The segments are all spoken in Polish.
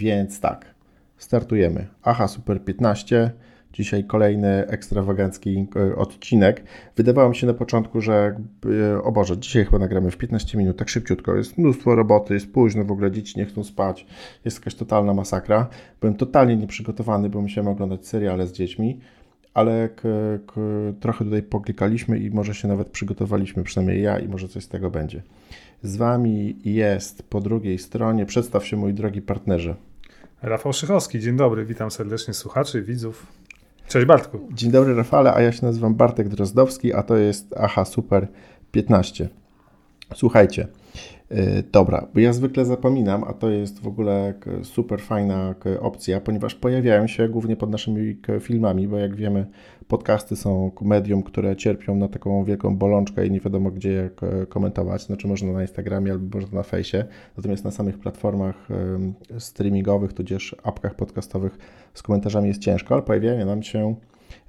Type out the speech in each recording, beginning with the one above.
więc tak, startujemy. Aha, Super 15. Dzisiaj kolejny ekstrawagancki e, odcinek. Wydawało mi się na początku, że e, o Boże, dzisiaj chyba nagramy w 15 minut, tak szybciutko. Jest mnóstwo roboty, jest późno, w ogóle dzieci nie chcą spać. Jest jakaś totalna masakra. Byłem totalnie nieprzygotowany, bo musiałem oglądać seriale z dziećmi, ale trochę tutaj poklikaliśmy i może się nawet przygotowaliśmy, przynajmniej ja, i może coś z tego będzie. Z Wami jest po drugiej stronie, przedstaw się mój drogi partnerze. Rafał Szychowski, dzień dobry, witam serdecznie słuchaczy, widzów. Cześć Bartku. Dzień dobry Rafale, a ja się nazywam Bartek Drozdowski, a to jest Aha Super 15. Słuchajcie, yy, dobra, bo ja zwykle zapominam, a to jest w ogóle super fajna opcja, ponieważ pojawiają się głównie pod naszymi filmami, bo jak wiemy, podcasty są medium, które cierpią na taką wielką bolączkę i nie wiadomo gdzie je komentować. Znaczy można na Instagramie albo można na fejsie, natomiast na samych platformach streamingowych, tudzież apkach podcastowych z komentarzami jest ciężko, ale pojawiają nam się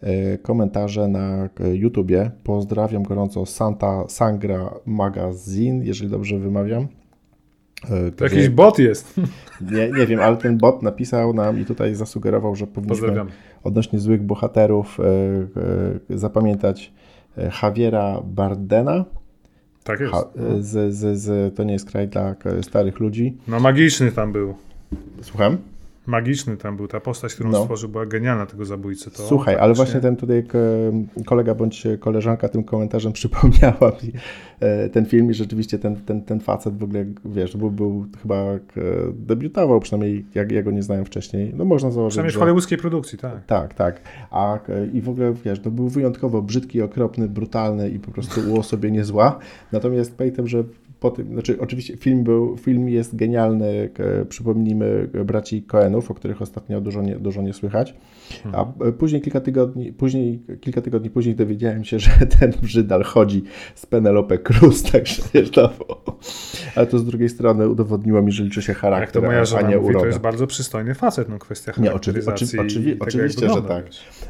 e, komentarze na YouTubie. Pozdrawiam gorąco Santa Sangra Magazine, jeżeli dobrze wymawiam. E, to jakiś bot jest. Nie, nie wiem, ale ten bot napisał nam i tutaj zasugerował, że powinniśmy Pozdrawiam. odnośnie złych bohaterów e, zapamiętać Javiera Bardena. Tak jest. Ha, z, z, z, to nie jest kraj dla starych ludzi. No magiczny tam był. Słucham? Magiczny tam był, ta postać, którą no. stworzył, była genialna tego zabójcy. To Słuchaj, ale właśnie ten tutaj kolega bądź koleżanka tym komentarzem przypomniała mi e, ten film i rzeczywiście ten, ten, ten facet w ogóle, wiesz, był, był chyba debiutował, przynajmniej jak ja go nie znałem wcześniej. No można założyć, Przynajmniej w hollywoodzkiej produkcji, tak. Tak, tak. A i w ogóle, wiesz, to był wyjątkowo brzydki, okropny, brutalny i po prostu uosobienie zła. Natomiast pamiętam, że po tym, znaczy oczywiście film był, film jest genialny, przypomnijmy braci Coenów, o których ostatnio dużo nie, dużo nie słychać, a hmm. później kilka tygodni, później, kilka tygodni później dowiedziałem się, że ten Brzydal chodzi z Penelope Cruz, także no, ale to z drugiej strony udowodniło mi, że liczy się charakter, Jak to moja żona a nie mówi, uroda. to jest bardzo przystojny facet, no kwestia Nie, oczywi oczy oczywi oczywiście, że tak.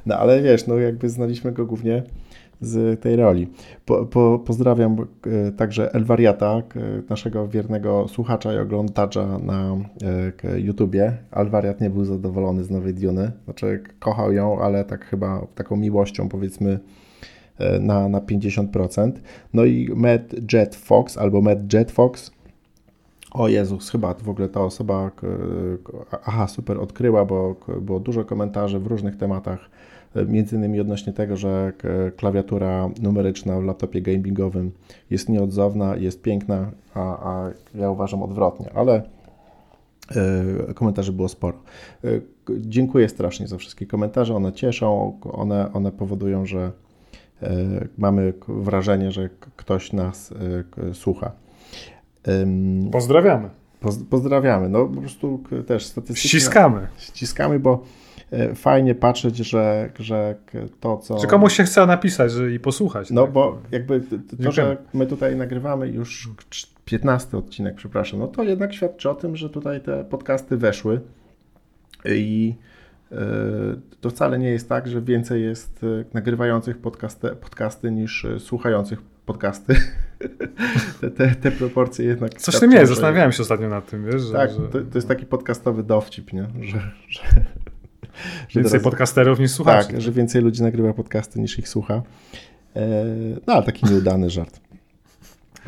No ale wiesz, no jakby znaliśmy go głównie z tej roli. Po, po, pozdrawiam e, także Elwariata, naszego wiernego słuchacza i oglądacza na e, YouTubie. Alwariat nie był zadowolony z nowej Diony, znaczy kochał ją, ale tak chyba taką miłością powiedzmy e, na, na 50%. No i Matt Jet Fox albo Matt Jet Fox o Jezus, chyba w ogóle ta osoba, aha, super odkryła, bo było dużo komentarzy w różnych tematach między innymi odnośnie tego, że klawiatura numeryczna w laptopie gamingowym jest nieodzowna, jest piękna, a, a ja uważam odwrotnie, ale e, komentarzy było sporo. E, dziękuję strasznie za wszystkie komentarze, one cieszą, one, one powodują, że e, mamy wrażenie, że ktoś nas słucha. Pozdrawiamy. Pozdrawiamy. No po prostu też statystycznie. Ściskamy. Ściskamy, bo fajnie patrzeć, że, że to, co... Czy komuś się chce napisać że, i posłuchać. No tak? bo jakby to, że my tutaj nagrywamy już 15 odcinek, przepraszam, no to jednak świadczy o tym, że tutaj te podcasty weszły i e, to wcale nie jest tak, że więcej jest e, nagrywających podcasty, podcasty niż słuchających podcasty. te, te, te, proporcje jednak. Coś tym jest, zastanawiałem się ostatnio nad tym, wiesz? Że, tak, że... To, to, jest taki podcastowy dowcip, nie? Że, że, więcej teraz, podcasterów niż słuchaczy. Tak, że więcej ludzi nagrywa podcasty niż ich słucha. E, no, ale taki nieudany żart.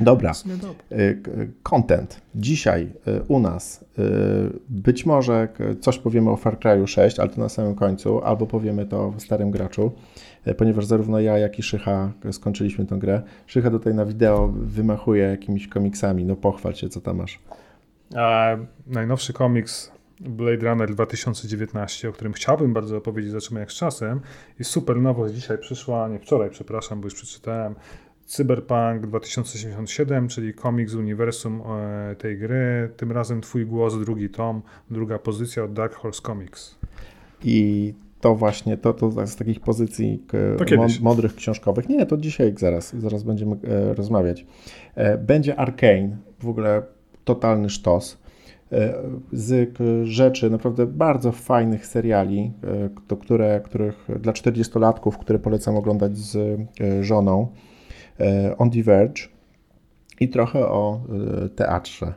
Dobra. E, content. Dzisiaj e, u nas być może coś powiemy o Far Cry 6, ale to na samym końcu, albo powiemy to w starym graczu, ponieważ zarówno ja, jak i Szycha skończyliśmy tę grę. Szycha tutaj na wideo wymachuje jakimiś komiksami. No pochwal się, co tam masz. A, najnowszy komiks Blade Runner 2019, o którym chciałbym bardzo opowiedzieć, zaczynamy jak z czasem. Jest super nowość, dzisiaj przyszła, nie wczoraj, przepraszam, bo już przeczytałem. Cyberpunk 2077, czyli komiks uniwersum e, tej gry. Tym razem Twój głos, drugi tom, druga pozycja od Dark Horse Comics. I to właśnie, to, to z takich pozycji mądrych książkowych. Nie, to dzisiaj zaraz, zaraz będziemy e, rozmawiać. E, będzie Arcane, w ogóle totalny sztos. E, z rzeczy naprawdę bardzo fajnych seriali, do e, które, których dla 40-latków, które polecam oglądać z e, żoną, On the Verge i trochę o teatrze.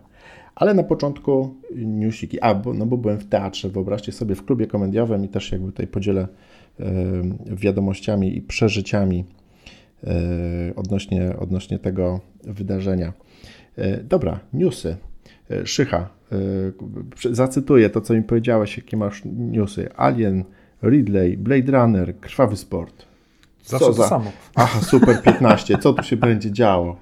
Ale na początku newsiki, a bo, no bo byłem w teatrze, wyobraźcie sobie, w klubie komediowym i też jakby tutaj podzielę wiadomościami i przeżyciami odnośnie, odnośnie tego wydarzenia. Dobra, newsy. Szycha, zacytuję to, co mi powiedziałeś, jakie masz newsy. Alien, Ridley, Blade Runner, Krwawy Sport. Zawsze Co to za... samo. Aha, super 15. Co tu się będzie działo?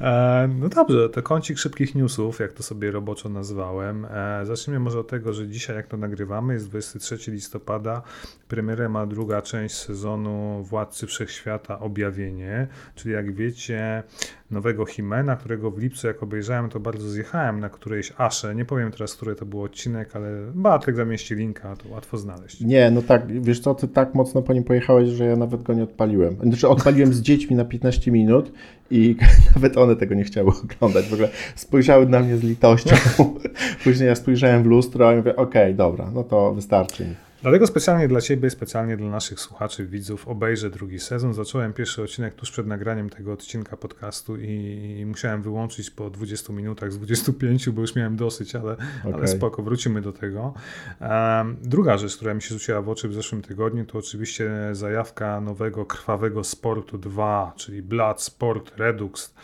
E, no dobrze, to kącik szybkich newsów, jak to sobie roboczo nazwałem. E, zacznijmy może od tego, że dzisiaj, jak to nagrywamy, jest 23 listopada. Premierę ma druga część sezonu Władcy Wszechświata Objawienie, czyli jak wiecie, nowego Himena, którego w lipcu, jak obejrzałem, to bardzo zjechałem na którejś Asze. Nie powiem teraz, który to był odcinek, ale Bartek zamieści linka, to łatwo znaleźć. Nie, no tak, wiesz co, ty tak mocno po nim pojechałeś, że ja nawet go nie odpaliłem. Znaczy, odpaliłem z dziećmi na 15 minut i nawet one tego nie chciały oglądać. W ogóle spojrzały na mnie z litością. Później ja spojrzałem w lustro i mówię, okej, okay, dobra, no to wystarczy mi. Dlatego specjalnie dla Ciebie, specjalnie dla naszych słuchaczy, widzów obejrzę drugi sezon. Zacząłem pierwszy odcinek tuż przed nagraniem tego odcinka podcastu i musiałem wyłączyć po 20 minutach z 25, bo już miałem dosyć, ale, okay. ale spoko, wrócimy do tego. Um, druga rzecz, która mi się rzuciła w oczy w zeszłym tygodniu, to oczywiście zajawka nowego Krwawego Sportu 2, czyli Blood Sport Redux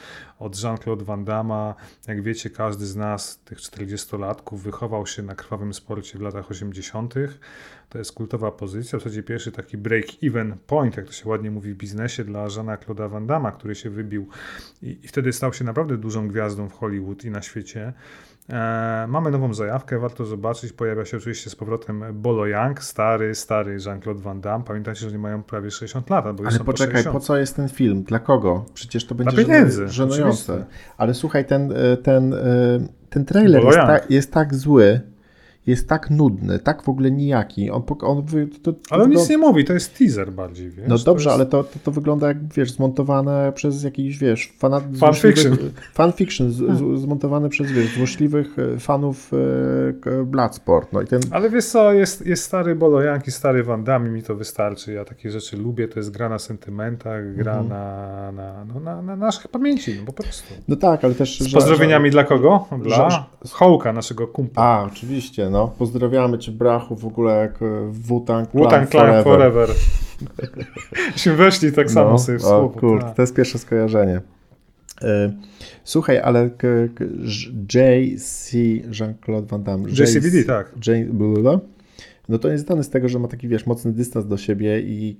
od Jean-Claude Van Damme. Jak wiecie, każdy z nas, tych 40-latków, wychował się na krwawym sporcie w latach 80. To jest kultowa pozycja, w zasadzie pierwszy taki break-even point, jak to się ładnie mówi w biznesie, dla Jeana-Claude'a Van Damme, który się wybił i, i wtedy stał się naprawdę dużą gwiazdą w Hollywood i na świecie. E, mamy nową zajawkę, warto zobaczyć. Pojawia się oczywiście z powrotem Bolo Young, stary, stary Jean-Claude Van Damme. Pamiętajcie, że oni mają prawie 60 lat, bo Ale poczekaj, po, po co jest ten film? Dla kogo? Przecież to będzie pieniędzy, żenujące. Ale słuchaj, ten, e, ten, e, ten trailer jest, ta, jest tak zły, jest tak nudny, tak w ogóle nijaki. On, on, to, to ale on nic nie mówi, to jest teaser bardziej, wiesz? No dobrze, jest... ale to, to, to, wygląda jak, wiesz, zmontowane przez jakiś, wiesz, fanat... Fanfiction. Fanfiction, z, z, zmontowane przez, wiesz, złośliwych e, fanów e, Bloodsport. No i ten... Ale wiesz co, jest, jest stary Bolojanki, stary Van Damme, mi to wystarczy. Ja takie rzeczy lubię, to jest gra na sentymentach, gra mhm. na, na, no, na, na naszych pamięci, no po prostu. No tak, ale też... Z że, pozdrowieniami że, dla kogo? Dla Hołka, naszego kumpla. A, oczywiście, no, pozdrawiamy Cię Brachu, w ogóle jak e, Wu-Tang Clan, Wu-Tang Clan Forever. forever. weszli tak samo no, sobie w słowo. Kurde, tak. to jest pierwsze skojarzenie. E, słuchaj, ale JC Jean-Claude Van Damme. JCVD, tak. J, no to jest znany z tego, że ma taki, wiesz, mocny dystans do siebie i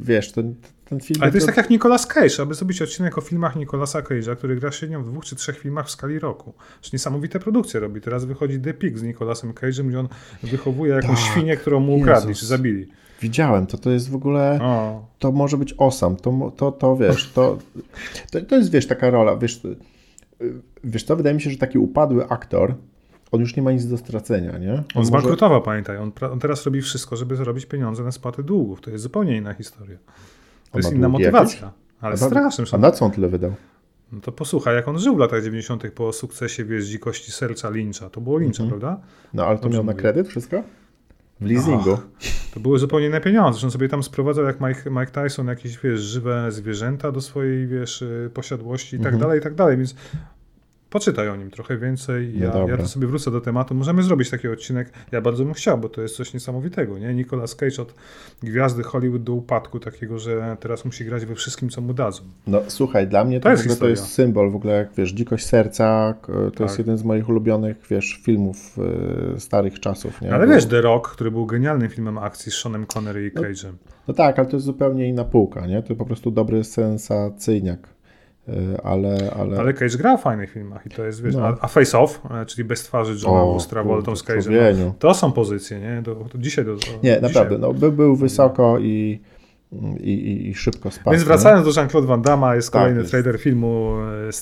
wiesz, to, ten film... Ale to jest tak jak Nicolas Cage, aby zrobić odcinek o filmach Nicolasa Cage'a, który gra średnio w dwóch czy trzech filmach w skali roku. Że niesamowite produkcje robi. Teraz wychodzi The Pig z Nicolasem Cage'em, gdzie on wychowuje jakąś tak. świnię, którą mu ukradli czy zabili. Widziałem, to to jest w ogóle, o. to może być osam, to, to, to wiesz, to, to, to jest, wiesz, taka rola, wiesz, wiesz to wydaje mi się, że taki upadły aktor, on już nie ma nic do stracenia, nie? On, on zbankrutował, może... pamiętaj. On, on, teraz robi wszystko, żeby zarobić pieniądze na spłatę długów. To jest zupełnie inna historia. To jest inna motywacja. Jakieś? Ale strasznym. A na co on tyle wydał? No to posłuchaj, jak on żył w latach 90. po sukcesie wiesz, dzikości serca Lyncha. To było Lyncha, mhm. prawda? No ale to Dobrze miał na kredyt wszystko? W leasingu. Och, to były zupełnie inne pieniądze. On sobie tam sprowadzał jak Mike, Mike Tyson jakieś wiesz, żywe zwierzęta do swojej wiesz, y, posiadłości i tak mhm. dalej, i tak dalej. Więc poczytaj o nim trochę więcej. No ja, ja to sobie wrócę do tematu. Możemy zrobić taki odcinek. Ja bardzo bym chciał, bo to jest coś niesamowitego. Nie? Nicolas Cage od gwiazdy Hollywood do upadku, takiego, że teraz musi grać we wszystkim, co mu dadzą. No słuchaj, dla mnie to, to, jest, to jest symbol w ogóle, jak wiesz, Dzikość Serca, to tak. jest jeden z moich ulubionych, wiesz, filmów y, starych czasów. Nie? Ale bo... wiesz, The Rock, który był genialnym filmem akcji z Seanem Connery i no, Cage'em. No, no tak, ale to jest zupełnie inna półka, nie? To po prostu dobry sensacyjniak. Y, ale, ale... Ale Cage gra w fajnych filmach i to jest, wiesz, no. a Face Off, e, czyli Bez twarzy Johna z Travoltą z Cage'em, to są pozycje, nie? Do, do dzisiaj do, do Nie, dzisiaj. naprawdę, no, by był wysoko i i, i, szybko spadł. Więc wracając do Jean-Claude Van Damme, jest tak, kolejny jest. trailer filmu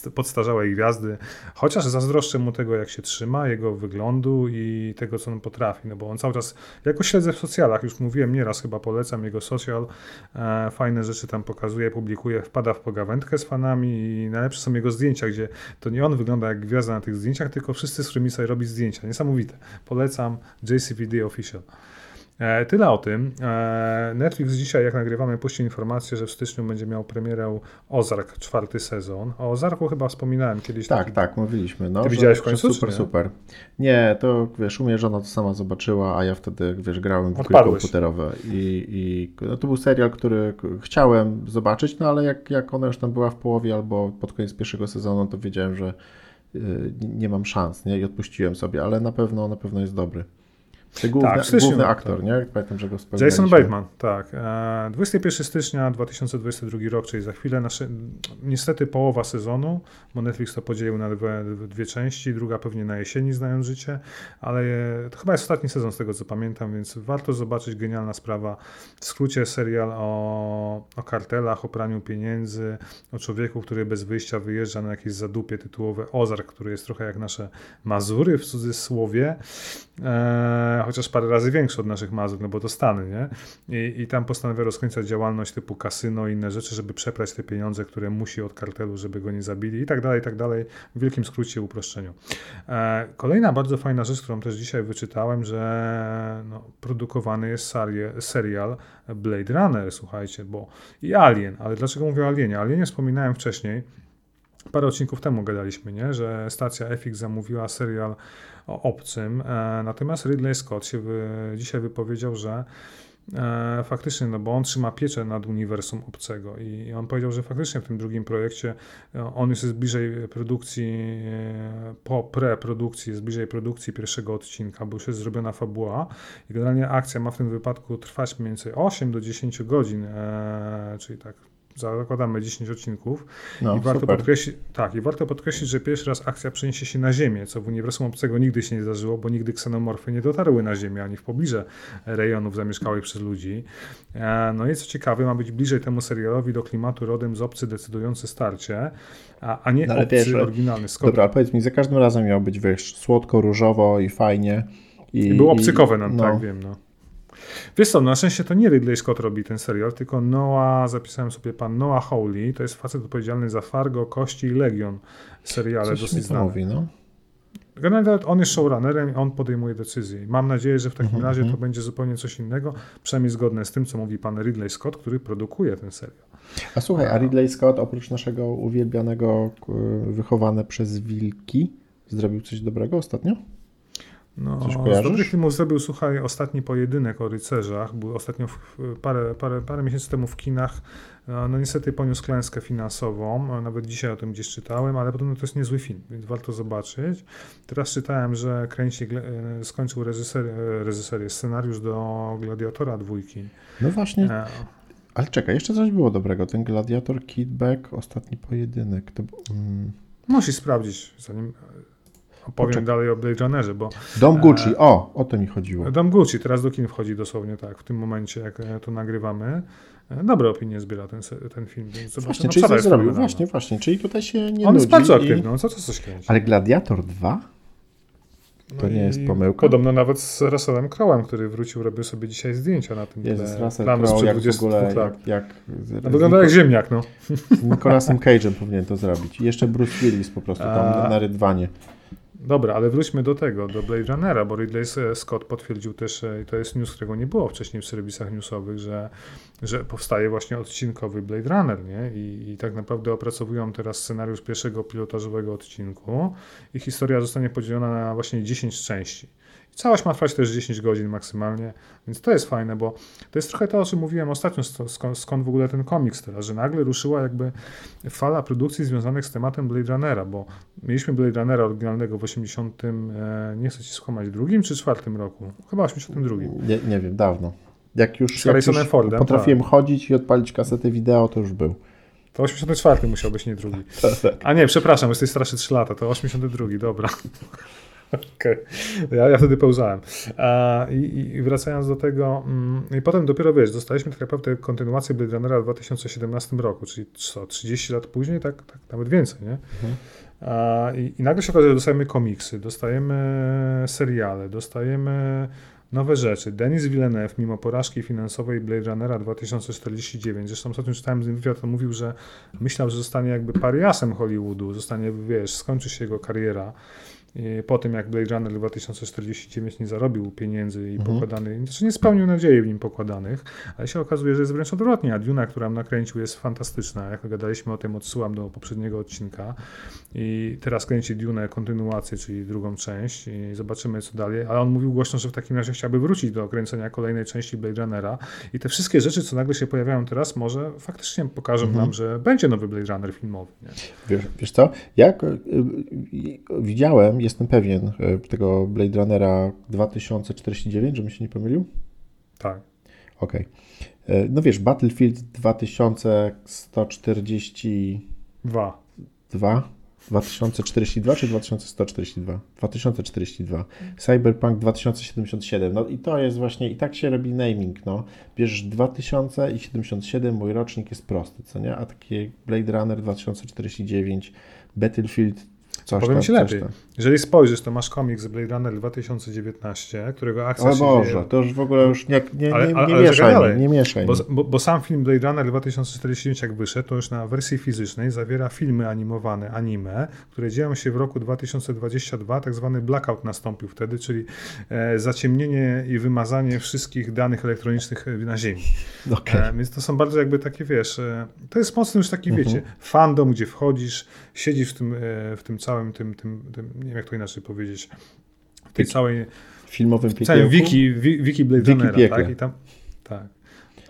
e, podstarzałej gwiazdy, chociaż zazdroszczę mu tego, jak się trzyma, jego wyglądu i tego, co on potrafi, no bo on cały czas, jako śledzę w socjalach, już mówiłem nieraz, chyba polecam jego social, e, fajne rzeczy tam pokazuje, publikuje, wpada w pogawędkę z fanami i najlepsze są jego zdjęcia, gdzie to nie on wygląda jak gwiazda na tych zdjęciach, tylko wszyscy, z którymi sobie robi zdjęcia. Niesamowite. Polecam JCVD Official. E, tyle o tym. E, Netflix dzisiaj, jak nagrywamy, puścił informację, że w styczniu będzie miał premierę Ozark, czwarty sezon. O Ozarku chyba wspominałem kiedyś. Tak, taki... tak, mówiliśmy. No, Ty widziałeś w końcu? Super, super. Nie, to wiesz, u mnie żona to sama zobaczyła, a ja wtedy, wiesz, grałem w gry komputerowe i, i no, to był serial, który chciałem zobaczyć, no ale jak, jak ona już tam była w połowie albo pod koniec pierwszego sezonu, to wiedziałem, że y, nie mam szans, nie? I odpuściłem sobie, ale na pewno, na pewno jest dobry. Główny, tak, styczniu, główny aktor, tak. nie? Pamiętam, że go Jason Bateman, tak. 21 e, stycznia 2022 rok, czyli za chwilę. Nasze, niestety połowa sezonu, bo Netflix to podzielił na dwie, dwie części, druga pewnie na jesieni, znając życie, ale to chyba jest ostatni sezon z tego, co pamiętam, więc warto zobaczyć. Genialna sprawa. W skrócie serial o, o kartelach, o praniu pieniędzy, o człowieku, który bez wyjścia wyjeżdża na jakieś zadupie tytułowe Ozark, który jest trochę jak nasze Mazury w cudzysłowie. E, chociaż parę razy większy od naszych Mazur, no bo to Stany, nie? I, I tam postanawia rozkręcać działalność typu kasyno i inne rzeczy, żeby przeprać te pieniądze, które musi od kartelu, żeby go nie zabili i tak dalej, i tak dalej. W wielkim skrócie, uproszczeniu. E, kolejna bardzo fajna rzecz, którą też dzisiaj wyczytałem, że no, produkowany jest serial Blade Runner, słuchajcie, bo i Alien, ale dlaczego mówię o Alienie? Alienie wspominałem wcześniej, Parę odcinków temu gadaliśmy, nie? że stacja FX zamówiła serial obcym, e, natomiast Ridley Scott się wy, dzisiaj wypowiedział, że e, faktycznie, no bo on trzyma pieczę nad uniwersum obcego i on powiedział, że faktycznie w tym drugim projekcie e, on już jest bliżej produkcji, e, po preprodukcji, jest bliżej produkcji pierwszego odcinka, bo już jest zrobiona fabuła. I generalnie akcja ma w tym wypadku trwać mniej więcej 8 do 10 godzin, e, czyli tak zakładamy 10 odcinków no, i warto podkreślić, tak, i warto podkreślić, że pierwszy raz akcja przeniesie się na Ziemię, co w uniwersum obcego nigdy się nie zdarzyło, bo nigdy ksenomorfy nie dotarły na Ziemię, ani w pobliże rejonów zamieszkałych przez ludzi. E, no i co ciekawe, ma być bliżej temu serialowi do klimatu rodem z obcy decydujące starcie, a, a nie no, obcy wiesz, oryginalny. Skąd? Dobra, ale powiedz mi, za każdym razem miał być, wiesz, słodko, różowo i fajnie. I, I był obcykowy, no, no, tak wiem, no. Wiesz co, na szczęście to nie Ridley Scott robi ten serial, tylko Noah, zapisałem sobie pan Noah Hawley, to jest facet odpowiedzialny za Fargo, Kości i Legion, seriale Coś dosyć znane. Mówi, no. Generalnie on jest showrunnerem i on podejmuje decyzje. Mam nadzieję, że w takim mm -hmm. razie to mhm. będzie zupełnie coś innego, przynajmniej zgodne z tym, co mówi pan Ridley Scott, który produkuje ten serial. A słuchaj, a Ridley Scott oprócz naszego uwielbianego wychowane przez wilki zrobił coś dobrego ostatnio? No, z dobrych filmów zrobił, słuchaj, ostatni pojedynek o rycerzach. Był ostatnio w, parę, parę, parę miesięcy temu w kinach. No niestety poniósł klęskę finansową. Nawet dzisiaj o tym gdzieś czytałem, ale podobno to jest niezły film, więc warto zobaczyć. Teraz czytałem, że kręci, e, skończył reżyser, e, reżyserię, scenariusz do Gladiatora dwójki. No właśnie. E... Ale czekaj, jeszcze coś było dobrego. Ten Gladiator, Kidback, ostatni pojedynek. To... Mm. Musisz sprawdzić, zanim opowiem Poczek dalej o Blade Runnerze, bo... Dom Gucci, e, o, o to mi chodziło. Dom Gucci, teraz do kin wchodzi dosłownie tak, w tym momencie, jak e, to nagrywamy. E, dobre opinie zbiera ten, ten film. Więc właśnie, czyli coś zrobił, właśnie, właśnie, czyli tutaj się nie On jest bardzo aktywny, no co to coś kręci. Ale Gladiator 2? To no nie jest pomyłka? Podobno nawet z Russellem Crowe'em, który wrócił, robił sobie dzisiaj zdjęcia na tym Jezus, Russell Crowe, jak w ogóle, jak, jak no, Wygląda jak ziemniak, no. Z Nicolasem Cage'em powinien to zrobić. I jeszcze Bruce Willis po prostu tam A... na rydwanie. Dobra, ale wróćmy do tego, do Blade Runnera, bo Ridley Scott potwierdził też, e, i to jest news, którego nie było wcześniej w serwisach newsowych, że, że powstaje właśnie odcinkowy Blade Runner, nie? I, I tak naprawdę opracowują teraz scenariusz pierwszego pilotażowego odcinku i historia zostanie podzielona na właśnie 10 części. Całość ma trwać też 10 godzin maksymalnie, więc to jest fajne, bo to jest trochę to, o czym mówiłem ostatnio, skąd, skąd w ogóle ten komiks teraz, że nagle ruszyła jakby fala produkcji związanych z tematem Blade Runnera, bo mieliśmy Blade Runnera oryginalnego w 80, e, nie chcę ci skłamać, drugim czy czwartym roku? Chyba 82. Nie, nie wiem, dawno. Jak już, jak już Fordem, potrafiłem tak. chodzić i odpalić kasetę wideo, to już był. To 84 musiał być, nie drugi. Tak. A nie, przepraszam, jesteś starszy 3 lata, to 82, dobra. Okay. ja, ja wtedy pełzałem. i, I, wracając do tego, mm, i potem dopiero wiesz, dostaliśmy tak naprawdę kontynuację Blade Runnera w 2017 roku, czyli co, 30 lat później, tak, tak nawet więcej, nie? Mhm. I, I nagle się okazuje, że dostajemy komiksy, dostajemy seriale, dostajemy nowe rzeczy. Denis Villeneuve, mimo porażki finansowej Blade Runnera 2049, zresztą ostatnio czytałem z nim wywiad, on mówił, że myślał, że zostanie jakby pariasem Hollywoodu, zostanie, wiesz, skończy się jego kariera po tym jak Blade Runner 2049 nie zarobił pieniędzy i mhm. pokładanych, znaczy nie spełnił nadziei w nim pokładanych, ale się okazuje, że jest wręcz odwrotnie, a Duna, która nakręcił jest fantastyczna. Jak gadaliśmy o tym, odsyłam do poprzedniego odcinka i teraz kręci Dune kontynuację, czyli drugą część i zobaczymy co dalej, ale on mówił głośno, że w takim razie chciałby wrócić do kręcenia kolejnej części Blade Runnera i te wszystkie rzeczy, co nagle się pojawiają teraz, może faktycznie pokażą mhm. nam, że będzie nowy Blade Runner filmowy. Wiesz, wiesz co, jak y, y, widziałem, jestem pewien, y, tego Blade Runnera 2049, żebym się nie pomylił? Tak. Okej. Okay. No wiesz, Battlefield 2142. Dwa. 2042 czy 2142? 2042. Cyberpunk 2077. No i to jest właśnie, i tak się robi naming, no. Bierzesz 2000 i 77, mój rocznik jest prosty, co nie? A takie Blade Runner 2049, Battlefield Coś Powiem tam, Ci lepiej. Tam. Jeżeli spojrzysz, to masz komiks Blade Runner 2019, którego akcja o Boże, to już w ogóle już nie, nie, nie, ale, nie, nie mieszaj, nie mieszaj. Bo, bo, bo, sam film Blade Runner 2049 jak wyszedł, to już na wersji fizycznej zawiera filmy animowane, anime, które dzieją się w roku 2022, tak zwany blackout nastąpił wtedy, czyli e, zaciemnienie i wymazanie wszystkich danych elektronicznych na Ziemi. Okay. E, więc to są bardzo jakby takie, wiesz, e, to jest mocno już taki, mhm. wiecie, fandom, gdzie wchodzisz, siedzisz w tym, e, w tym całym tym, tym, tym, nie wiem jak to inaczej powiedzieć, w tej całej filmowym piekiełku? całym wiki, wiki Blade Runnera, tak? I tam, tak.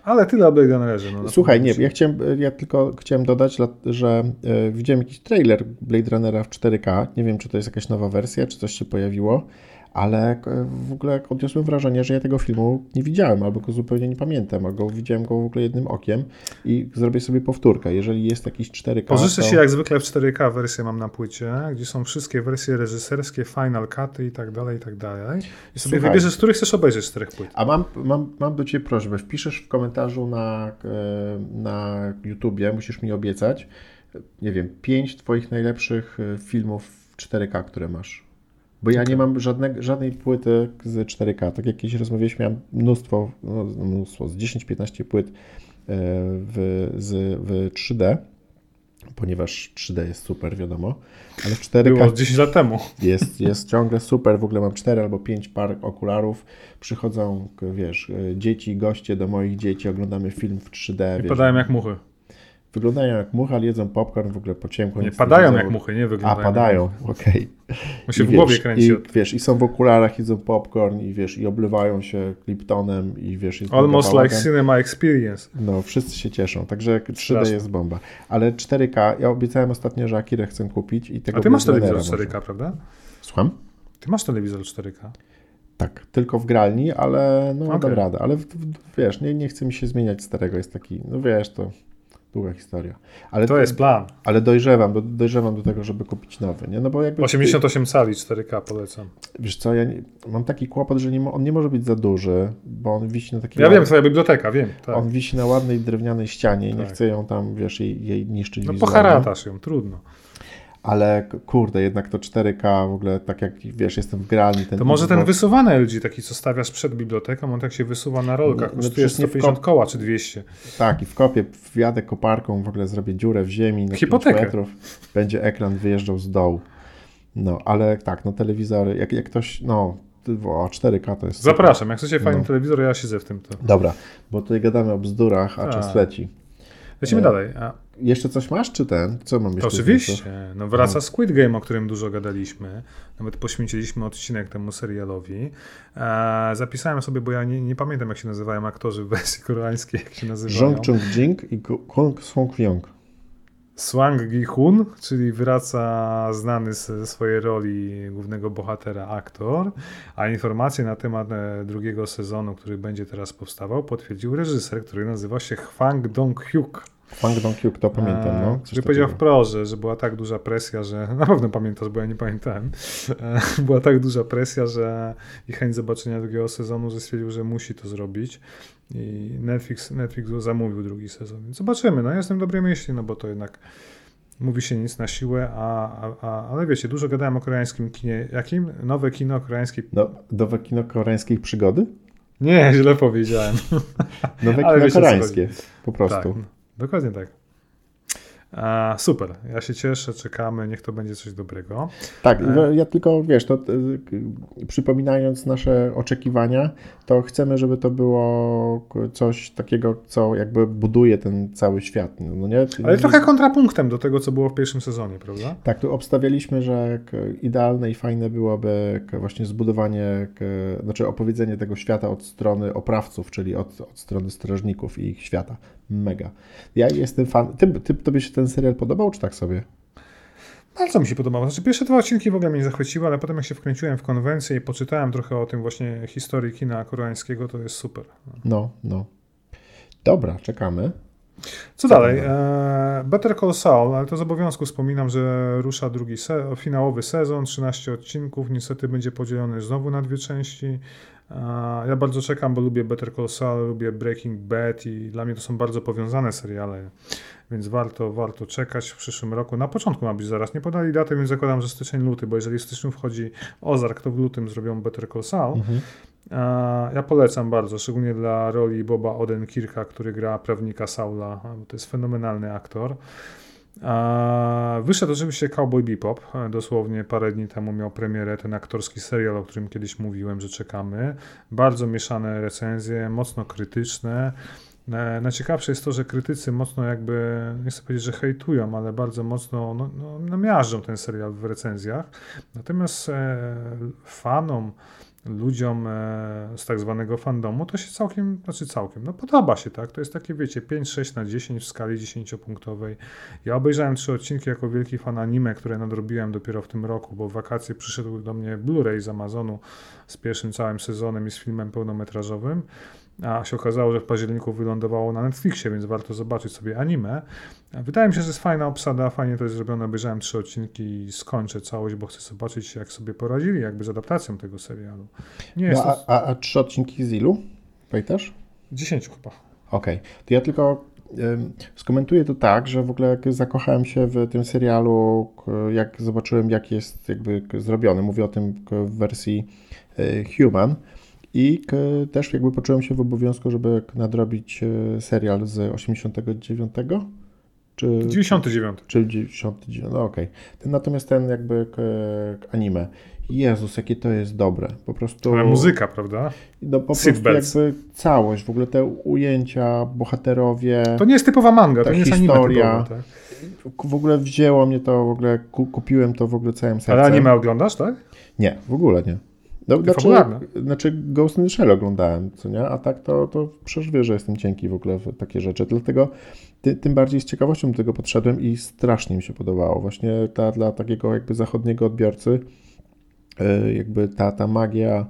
Ale tyle o Blade Runnerze. No, Słuchaj, nie, ja, chciałem, ja tylko chciałem dodać, że e, widziałem jakiś trailer Blade Runnera w 4K. Nie wiem, czy to jest jakaś nowa wersja, czy coś się pojawiło ale e, w ogóle odniosłem wrażenie, że ja tego filmu nie widziałem, albo go zupełnie nie pamiętam, albo widziałem go w ogóle jednym okiem i zrobię sobie powtórkę. Jeżeli jest jakiś 4K. Pożyczę to... się jak zwykle w 4K wersję mam na płycie, gdzie są wszystkie wersje reżyserskie, final cuty i tak dalej, i tak dalej. I sobie Słuchaj, wybierzesz, z których chcesz obejrzeć z czterech płyt. A mam, mam, mam do Ciebie prośbę. Wpiszesz w komentarzu na, e, na YouTubie, musisz mi obiecać, nie wiem, pięć Twoich najlepszych e, filmów w 4K, które masz. Bo ja okay. nie mam żadne, żadnej płyty z 4K. Tak jak kiedyś rozmawialiśmy, miałem mnóstwo, no, mnóstwo z 10-15 płyt e, w, z, w 3D, ponieważ 3D jest super, wiadomo, ale w 4K... Było 10 lat temu. Jest, jest ciągle super, w ogóle mam 4 albo 5 par okularów, przychodzą, wiesz, e, dzieci, goście do moich dzieci, oglądamy film w 3D. I wiesz, padają jak muchy. Wyglądają jak muchy, ale jedzą popcorn w ogóle po ciemku. Nie, padają jak muchy, nie wyglądają. A, padają, okej. Okay. się w głowie kręci. I, wiesz, I są w okularach, jedzą popcorn i wiesz, i oblewają się Liptonem i wiesz... Jest Almost like cinema experience. No, wszyscy się cieszą, także 3D Straszne. jest bomba. Ale 4K, ja obiecałem ostatnio, że Akirę chcę kupić i tego A ty masz telewizor 4K, prawda? Słucham? Ty masz telewizor 4K? Tak, tylko w gralni, ale no okay. dam radę. Ale wiesz, nie, nie chce mi się zmieniać starego, jest taki, no wiesz, to Długa historia. Ale to jest plan. Ale dojrzewam, do, dojrzewam do tego, żeby kupić nowy. Nie? No bo jakby 88 cali 4K polecam. Wiesz co, ja nie, mam taki kłopot, że nie, on nie może być za duży, bo on wisi na takiej... Ja wiem, twoja biblioteka, wiem. Tak. On wisi na ładnej drewnianej ścianie i tak. nie chcę ją tam, wiesz, jej, jej niszczyć No poharatasz ją, trudno ale kurde, jednak to 4K w ogóle, tak jak wiesz, jestem w gralni. Ten to może ten wysuwany LG, taki co stawiasz przed biblioteką, on tak się wysuwa na rolkach, no, kosztuje 150 koła czy 200. Tak, i w kopie wjadę koparką, w ogóle zrobię dziurę w ziemi na Hipotekę. metrów, będzie ekran wyjeżdżał z dołu. No, ale tak, no telewizory, jak, jak ktoś, no, o 4K to jest... Zapraszam, jak chcecie fajny no. telewizor, ja siedzę w tym. To. Dobra, bo tutaj gadamy o bzdurach, a, a. czas leci. Lecimy e, dalej. A... Jeszcze coś masz, czy ten? Co mam jeszcze? Oczywiście. No wraca no. Squid Game, o którym dużo gadaliśmy. Nawet poświęciliśmy odcinek temu serialowi. E, zapisałem sobie, bo ja nie, nie, pamiętam, jak się nazywają aktorzy w wersji koreańskiej, jak się nazywają. Jong Chung Jing i Kwon Song Young. Swang Gi-hun, czyli wraca znany ze swojej roli głównego bohatera aktor, a informacje na temat e, drugiego sezonu, który będzie teraz powstawał, potwierdził reżyser, który nazywa się Hwang Dong-hyuk. Fang Dong Hyuk, to pamiętam, no. Który powiedział wprost, że, że była tak duża presja, że na pewno pamiętasz, bo ja nie pamiętałem. E, była tak duża presja, że i chęć zobaczenia drugiego sezonu, że stwierdził, że musi to zrobić. I Netflix, Netflix zamówił drugi sezon. Zobaczymy. No ja jestem dobrej myśli, no bo to jednak mówi się nic na siłę, a, a, a, ale wiecie, dużo gadałem o koreańskim kinie. Jakim? Nowe kino koreańskie. No, nowe kino koreańskiej przygody? Nie, źle powiedziałem. Nowe kino koreańskie, po prostu. Tak. Dokładnie tak. A, super, ja się cieszę, czekamy, niech to będzie coś dobrego. Tak, e... ja tylko, wiesz, to y, przypominając nasze oczekiwania, to chcemy, żeby to było coś takiego, co jakby buduje ten cały świat, no nie? Ale trochę kontrapunktem do tego, co było w pierwszym sezonie, prawda? Tak, tu obstawialiśmy, że idealne i fajne byłoby właśnie zbudowanie, znaczy opowiedzenie tego świata od strony oprawców, czyli od, od strony strażników i ich świata. Mega. Ja jestem fan. Ty, ty, tobie się ten serial podobał, czy tak sobie? Bardzo mi się podobało. Znaczy, pierwsze dwa odcinki w ogóle mnie zachwyciły, ale potem jak się wkręciłem w konwencję i poczytałem trochę o tym właśnie historii kina koreańskiego, to jest super. No, no. Dobra, czekamy. Co, dalej? E, Better Call Saul, ale to z obowiązku wspominam, że rusza drugi se finałowy sezon, 13 odcinków, niestety będzie podzielony znowu na dwie części. Ja bardzo czekam, bo lubię Better Call Saul, lubię Breaking Bad i dla mnie to są bardzo powiązane seriale, więc warto, warto czekać w przyszłym roku. Na początku ma być zaraz, nie podali daty, więc zakładam, że styczeń, luty, bo jeżeli w styczniu wchodzi Ozark, to w lutym zrobią Better Call Saul. Mhm. Ja polecam bardzo, szczególnie dla roli Boba Odenkirka, który gra prawnika Saula, to jest fenomenalny aktor. Wyszedł oczywiście Cowboy Bebop. Dosłownie parę dni temu miał premierę ten aktorski serial, o którym kiedyś mówiłem, że czekamy. Bardzo mieszane recenzje, mocno krytyczne. Najciekawsze jest to, że krytycy mocno jakby, nie chcę powiedzieć, że hejtują, ale bardzo mocno no, no, ten serial w recenzjach. Natomiast e, fanom ludziom e, z tak zwanego fandomu, to się całkiem, znaczy całkiem, no podoba się, tak? To jest takie, wiecie, 5-6 na 10 w skali 10-punktowej. Ja obejrzałem trzy odcinki jako wielki fan anime, które nadrobiłem dopiero w tym roku, bo w wakacje przyszedł do mnie Blu-ray z Amazonu z pierwszym całym sezonem i z filmem pełnometrażowym a się okazało, że w październiku wylądowało na Netflixie, więc warto zobaczyć sobie anime. Wydaje mi się, że jest fajna obsada, fajnie to jest zrobione. Obejrzałem trzy odcinki i skończę całość, bo chcę zobaczyć, jak sobie poradzili jakby z adaptacją tego serialu. Nie no, a, a, a, trzy odcinki z ilu? Pamiętasz? Dziesięciu chyba. Okej. Okay. To ja tylko skomentuję to tak, że w ogóle jak zakochałem się w tym serialu, jak zobaczyłem, jak jest jakby zrobiony. Mówię o tym w wersji e, Human i też jakby poczułem się w obowiązku, żeby nadrobić e, serial z 89 czy 99. Czy 99, no okej. Okay. Natomiast ten jakby anime. Jezus, jakie to jest dobre. Po prostu. Ale muzyka, prawda? No po prostu jakby całość, w ogóle te ujęcia, bohaterowie. To nie jest typowa manga, to nie jest historia. Anime typowa, tak? W ogóle wzięło mnie to, w ogóle kupiłem to w ogóle całym sercem. Ale anime oglądasz, tak? Nie, w ogóle nie. No, znaczy, znaczy Ghost in the Shell oglądałem, co nie? A tak to, to przecież wie, że jestem cienki w ogóle w takie rzeczy. Dlatego ty, tym bardziej z ciekawością do tego podszedłem i strasznie mi się podobało. Właśnie ta, dla takiego jakby zachodniego odbiorcy yy, jakby ta, ta magia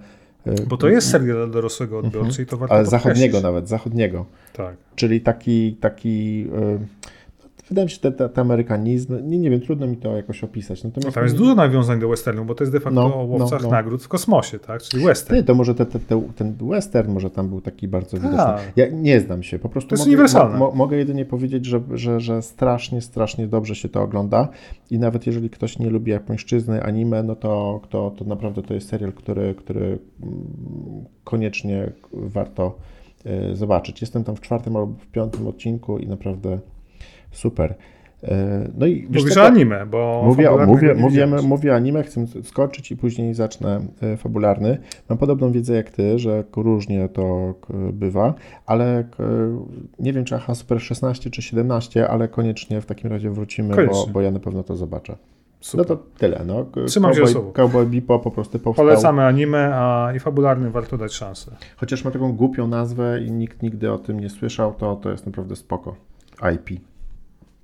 yy, bo to jest serial dla dorosłego odbiorcy -huh. i to warto Ale zachodniego nawet, zachodniego. Tak. Czyli taki, taki yy, wydaje mi się, te, te, te amerykanizmy, nie, nie wiem, trudno mi to jakoś opisać. Natomiast no tam jest dużo nawiązań do westernu, bo to jest de facto no, o łowcach no, no. nagród w kosmosie, tak? Czyli western. Ty, to może te, te, ten western może tam był taki bardzo widoczny. Tak. Ja nie znam się, po prostu to jest mogę, uniwersalne. Mo, mogę jedynie powiedzieć, że, że, że strasznie, strasznie dobrze się to ogląda i nawet jeżeli ktoś nie lubi japońszczyzny, anime, no to, to, to naprawdę to jest serial, który, który mm, koniecznie warto e, zobaczyć. Jestem tam w czwartym albo w piątym odcinku i naprawdę Super. E, no i Mówisz o anime, bo mówię, mówię, mówię, mówię anime, chcę skończyć i później zacznę e, fabularny. Mam podobną wiedzę jak ty, że różnie to bywa, ale nie wiem czy aha Super 16 czy 17, ale koniecznie w takim razie wrócimy, bo, bo ja na pewno to zobaczę. Super. No to tyle. No. Trzymam Cowboy, się. Cowboy Bipo po prostu powstał. Polecamy anime, a i fabularny warto dać szansę. Chociaż ma taką głupią nazwę i nikt nigdy o tym nie słyszał, to to jest naprawdę spoko. IP.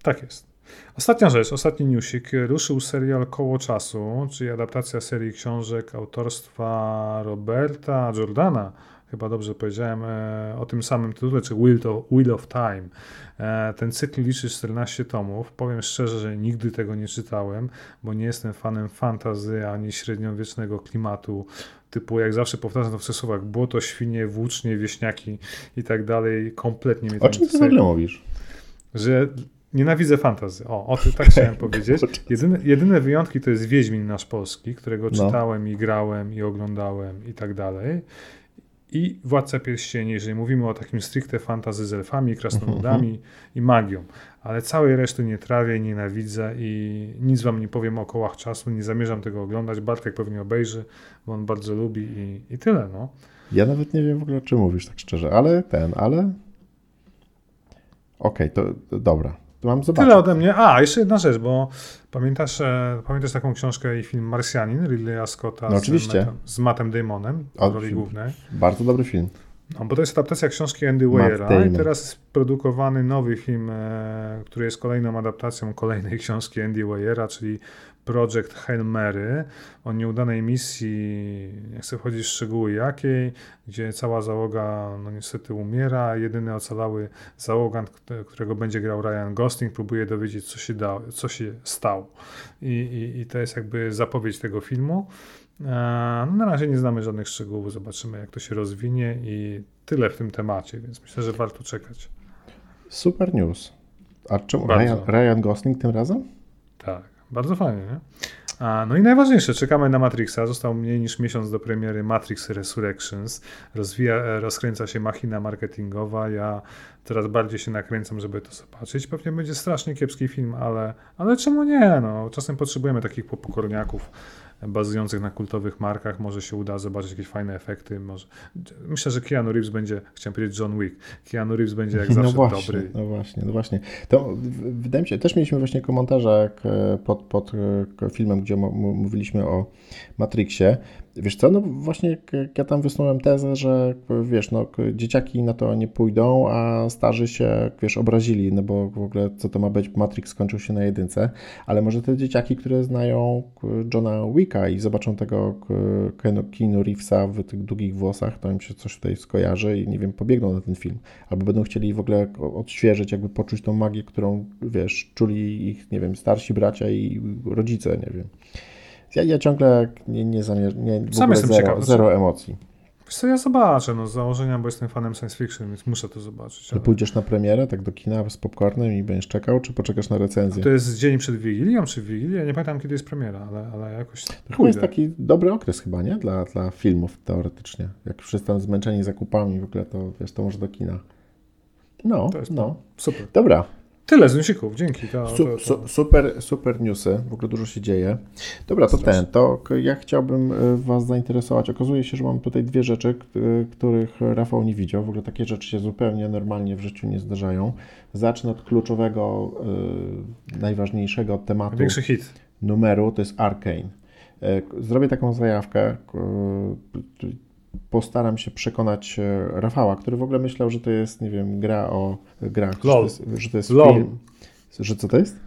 Tak jest. Ostatnia rzecz, ostatni newsik. Ruszył serial Koło Czasu, czyli adaptacja serii książek autorstwa Roberta Jordana. Chyba dobrze powiedziałem e, o tym samym tytule, czy Wheel of, Wheel of Time. E, ten cykl liczy 14 tomów. Powiem szczerze, że nigdy tego nie czytałem, bo nie jestem fanem fantazy ani średniowiecznego klimatu typu, jak zawsze powtarzam to w słowach, błoto, świnie, włócznie, wieśniaki i tak dalej. Kompletnie mnie to O czym ty w ogóle mówisz? Że Nienawidzę fantazy. O, o tym tak chciałem powiedzieć. Jedyne, jedyne wyjątki to jest Wiedźmin nasz polski, którego no. czytałem i grałem i oglądałem i tak dalej. i Władca Pierścieni, jeżeli mówimy o takim stricte fantasy z elfami, krasnoludami mhm. i magią. Ale całej reszty nie trawię, nienawidzę i nic wam nie powiem o kołach czasu, nie zamierzam tego oglądać. Bartek pewnie obejrzy, bo on bardzo lubi i, i tyle, no. Ja nawet nie wiem w ogóle, o czym mówisz, tak szczerze, ale ten, ale... Okej, okay, to dobra. Mam zobaczyć. Tyle ode mnie. A, jeszcze jedna rzecz, bo pamiętasz, e, pamiętasz taką książkę i film Marsjanin Ridleya Scotta no, oczywiście. Z, z Mattem Damonem w roli głównej? Bardzo dobry film. No, bo to jest adaptacja książki Andy Weyera i teraz jest produkowany nowy film, e, który jest kolejną adaptacją kolejnej książki Andy Weyera, czyli Project Hail Mary o nieudanej misji, nie chcę wchodzić w szczegóły jakiej, gdzie cała załoga no niestety umiera, jedyny ocalały załogant, którego będzie grał Ryan Gosling, próbuje dowiedzieć, co się, da, co się stało. I, i, I to jest jakby zapowiedź tego filmu. E, no na razie nie znamy żadnych szczegółów, zobaczymy jak to się rozwinie i tyle w tym temacie, więc myślę, że warto czekać. Super news. A czemu Ryan, Ryan Gosling tym razem? Tak, bardzo fajnie, nie? A, no i najważniejsze, czekamy na Matrixa. Został mniej niż miesiąc do premiery Matrix Resurrections. Rozwija, e, rozkręca się machina marketingowa. Ja teraz bardziej się nakręcam, żeby to zobaczyć. Pewnie będzie strasznie kiepski film, ale, ale czemu nie? No, czasem potrzebujemy takich pokorniaków bazujących na kultowych markach. Może się uda zobaczyć jakieś fajne efekty. Może... Myślę, że Keanu Reeves będzie, chciałem powiedzieć John Wick, Keanu Reeves będzie jak no zawsze no właśnie, dobry. No właśnie, no właśnie. To wydaje mi się, też mieliśmy właśnie komentarze e, pod, pod e, filmem, gdzie mówiliśmy o Matrixie, Wiesz co, no właśnie ja tam wysunąłem tezę, że wiesz, no dzieciaki na to nie pójdą, a starzy się, wiesz, obrazili, no bo w ogóle co to ma być, Matrix skończył się na jedynce, ale może te dzieciaki, które znają Johna Wicka i zobaczą tego Keanu Reevesa w tych długich włosach, to im się coś tutaj skojarzy i nie wiem, pobiegną na ten film, albo będą chcieli w ogóle odświeżyć, jakby poczuć tą magię, którą, wiesz, czuli ich, nie wiem, starsi bracia i rodzice, nie wiem. Ja, ja ciągle nie, nie zamierzam, nie, Sam jestem zero, ciekaw, zero emocji. Wiesz co, ja zobaczę, no z założenia, bo jestem fanem science fiction, więc muszę to zobaczyć. Ale... Pójdziesz na premierę, tak do kina z popcornem i będziesz czekał, czy poczekasz na recenzję? A to jest dzień przed Wigilią, czy Wigilią? Ja nie pamiętam, kiedy jest premiera, ale, ale jakoś To jest taki dobry okres chyba, nie? Dla, dla filmów teoretycznie. Jak wszyscy tam zmęczeni zakupami w ogóle, to wiesz, to może do kina. No, no. Super. Dobra, Tyle z newsików, dzięki. To, su, to. Super, super newsy, w ogóle dużo się dzieje. Dobra, to ten, to ja chciałbym e, Was zainteresować. Okazuje się, że mam tutaj dwie rzeczy, których Rafał nie widział. W ogóle takie rzeczy się zupełnie normalnie w życiu nie zdarzają. Zacznę od kluczowego, yy, najważniejszego tematu. Większy hit. Numeru, to jest Arkane. Zrobię taką zajawkę. Postaram się przekonać e, Rafała, który w ogóle myślał, że to jest, nie wiem, gra o grach, LOL. Że, to jest, że to jest LOL. film. Że co to jest?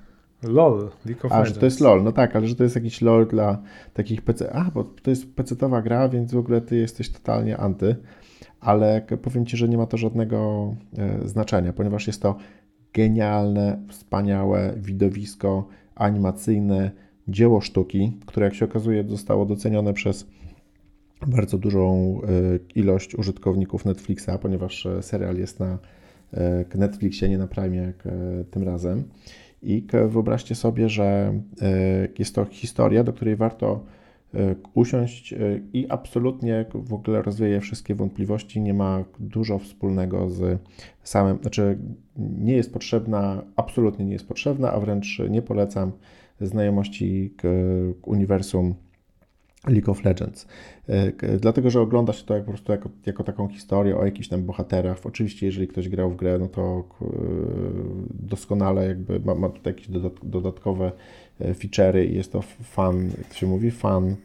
LOL, League of A, że to jest LOL, no tak, ale że to jest jakiś LOL dla takich PC. A, bo to jest PC-towa gra, więc w ogóle ty jesteś totalnie anty. Ale powiem ci, że nie ma to żadnego e, znaczenia, ponieważ jest to genialne, wspaniałe widowisko animacyjne, dzieło sztuki, które jak się okazuje zostało docenione przez bardzo dużą e, ilość użytkowników Netflixa, ponieważ e, serial jest na e, Netflixie, nie na Prime jak tym razem. I wyobraźcie sobie, że jest to historia, do której warto usiąść i absolutnie w ogóle rozwieje wszystkie wątpliwości. Nie ma dużo wspólnego z samym, znaczy nie jest potrzebna, absolutnie nie jest potrzebna, a wręcz nie polecam znajomości uniwersum League of Legends. E, dlatego, że ogląda się to jak, po prostu jako, jako taką historię o jakichś tam bohaterach. Oczywiście, jeżeli ktoś grał w grę, no to e, doskonale jakby ma, ma tutaj jakieś dodatkowe e, feature'y i jest to fan, jak to się mówi, fan...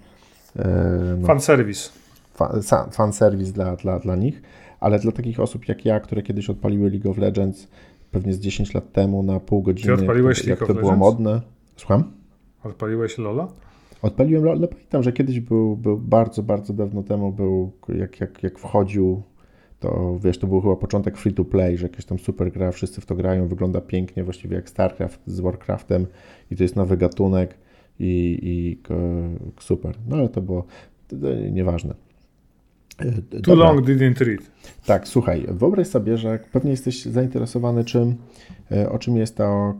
No, fan service. Fan, fan service dla, dla, dla nich, ale dla takich osób jak ja, które kiedyś odpaliły League of Legends pewnie z 10 lat temu na pół godziny, jak, jak to było modne. Słucham? Odpaliłeś Lola? Odpaliłem no pamiętam, że kiedyś był, był bardzo, bardzo dawno temu był, jak, jak, jak wchodził, to wiesz, to był chyba początek free to play, że jakieś tam super gra, wszyscy w to grają, wygląda pięknie, właściwie jak StarCraft z Warcraftem i to jest nowy gatunek i, i super. No ale to było nieważne. E, Too Dobra. long didn't read. Tak, słuchaj, wyobraź sobie, że pewnie jesteś zainteresowany czym, e, o czym jest ta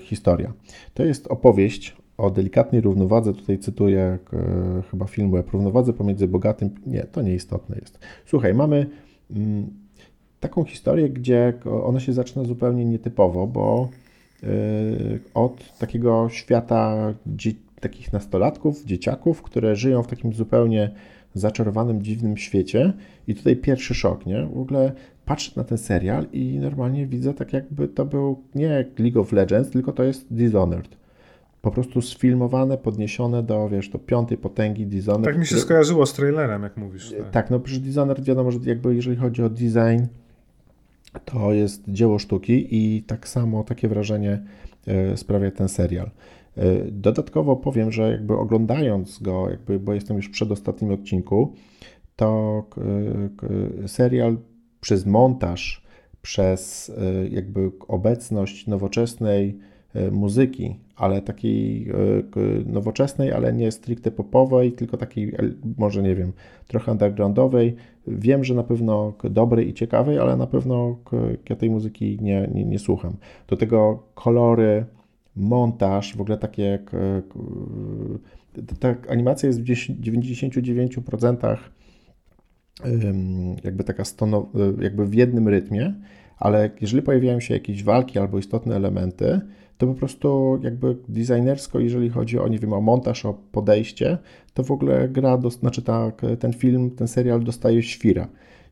historia. To jest opowieść o delikatnej równowadze, tutaj cytuję e, chyba film web, równowadze pomiędzy bogatym, nie, to nieistotne jest. Słuchaj, mamy mm, taką historię, gdzie ona się zaczyna zupełnie nietypowo, bo e, od takiego świata takich nastolatków, dzieciaków, które żyją w takim zupełnie zaczarowanym, dziwnym świecie. I tutaj pierwszy szok, nie? W ogóle patrzę na ten serial i normalnie widzę tak jakby to był nie League of Legends, tylko to jest Dishonored. Po prostu sfilmowane, podniesione do, wiesz, do piątej potęgi Dishonored. Tak mi się który... skojarzyło z trailerem, jak mówisz. Tak, tak no przecież Dishonored wiadomo, że jakby jeżeli chodzi o design, to jest dzieło sztuki i tak samo takie wrażenie e, sprawia ten serial. E, dodatkowo powiem, że jakby oglądając go, jakby, bo jestem już w przedostatnim odcinku, to serial przez montaż, przez e, jakby obecność nowoczesnej e, muzyki, ale takiej nowoczesnej, ale nie stricte popowej, tylko takiej, może nie wiem, trochę undergroundowej. Wiem, że na pewno dobrej i ciekawej, ale na pewno ja tej muzyki nie, nie, nie słucham. Do tego kolory, montaż, w ogóle takie jak e, ta animacja jest w 99% jakby taka stono, e, jakby w jednym rytmie, ale jeżeli pojawiają się jakieś walki albo istotne elementy, to po prostu jakby designersko, jeżeli chodzi o, nie wiem, o montaż, o podejście, to w ogóle gra, do, znaczy ta, ten film, ten serial dostaje świra